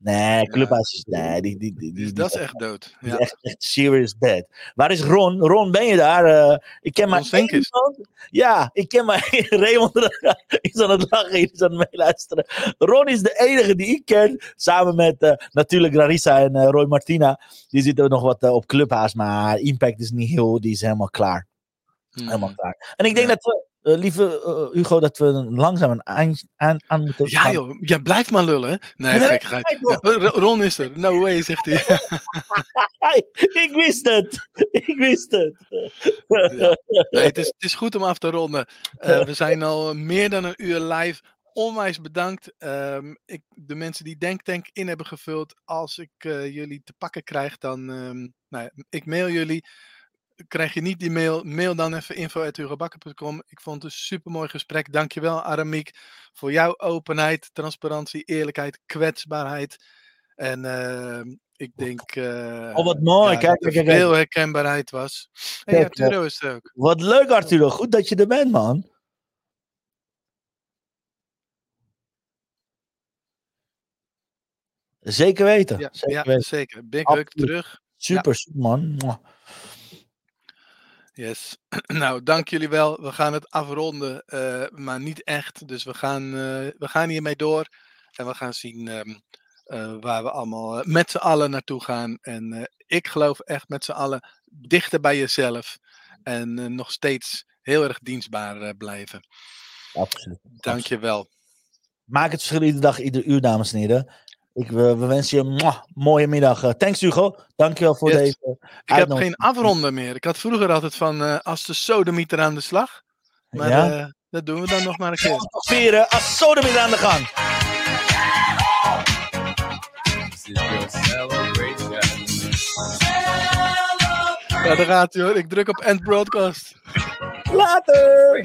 Nee, Clubhouse is... Nee, die, die, die, die, dat is echt dood. Ja. Is echt, echt serious dead. Waar is Ron? Ron, ben je daar? Uh, ik ken maar één iemand. Ja, ik ken maar Raymond is aan het lachen, is aan het meeluisteren. Ron is de enige die ik ken, samen met uh, natuurlijk Larissa en uh, Roy Martina. Die zitten nog wat op Clubhouse, maar Impact is niet heel, die is helemaal klaar. Helemaal klaar. En ik denk ja. dat we, uh, lieve uh, Hugo, dat we langzaam een eind aan, aan moeten Ja joh, ja, blijf maar lullen. Nee, nee gekkigheid. Ja, Ron is er. No way, zegt hij. ik wist het. Ik wist het. Ja. Nee, het, is, het is goed om af te ronden. Uh, we zijn al meer dan een uur live. Onwijs bedankt. Um, ik, de mensen die DenkTank in hebben gevuld. Als ik jullie te pakken krijg, dan... Um, nou ja, ik mail jullie krijg je niet die mail, mail dan even info.hugobakker.com. Ik vond het een supermooi gesprek. Dankjewel Aramiek voor jouw openheid, transparantie, eerlijkheid, kwetsbaarheid. En uh, Ik denk eh, Oh, wat mooi. ja, kijk, dat er veel herkenbaarheid was. Hey, Arturo is er ook. Wat leuk, Arturo. Goed dat je er bent, man. Zeker weten. Ja, Zeker ja zeker. Big hug terug. Super, super, man. Yes. Nou, dank jullie wel. We gaan het afronden, eh, maar niet echt. Dus we gaan, eh, we gaan hiermee door. En we gaan zien ehm, eh, waar we allemaal met z'n allen naartoe gaan. En ik geloof echt met z'n allen dichter bij jezelf. En nog steeds heel erg dienstbaar blijven. Absoluut. Dank je wel. Maak het verschil iedere dag, ieder uur, dames en heren. Ik, we, we wensen je een mooie middag. Eh, thanks, Hugo. Dankjewel voor Yes. deze. Ik heb geen afronden meer. Ik had vroeger altijd van eh, als de sodemieter aan de slag. Maar Ja? eh, dat doen we dan nog maar een keer. Vieren als Sodom weer aan de gang. Ja, daar gaat hij hoor. Ik druk op end broadcast. Later!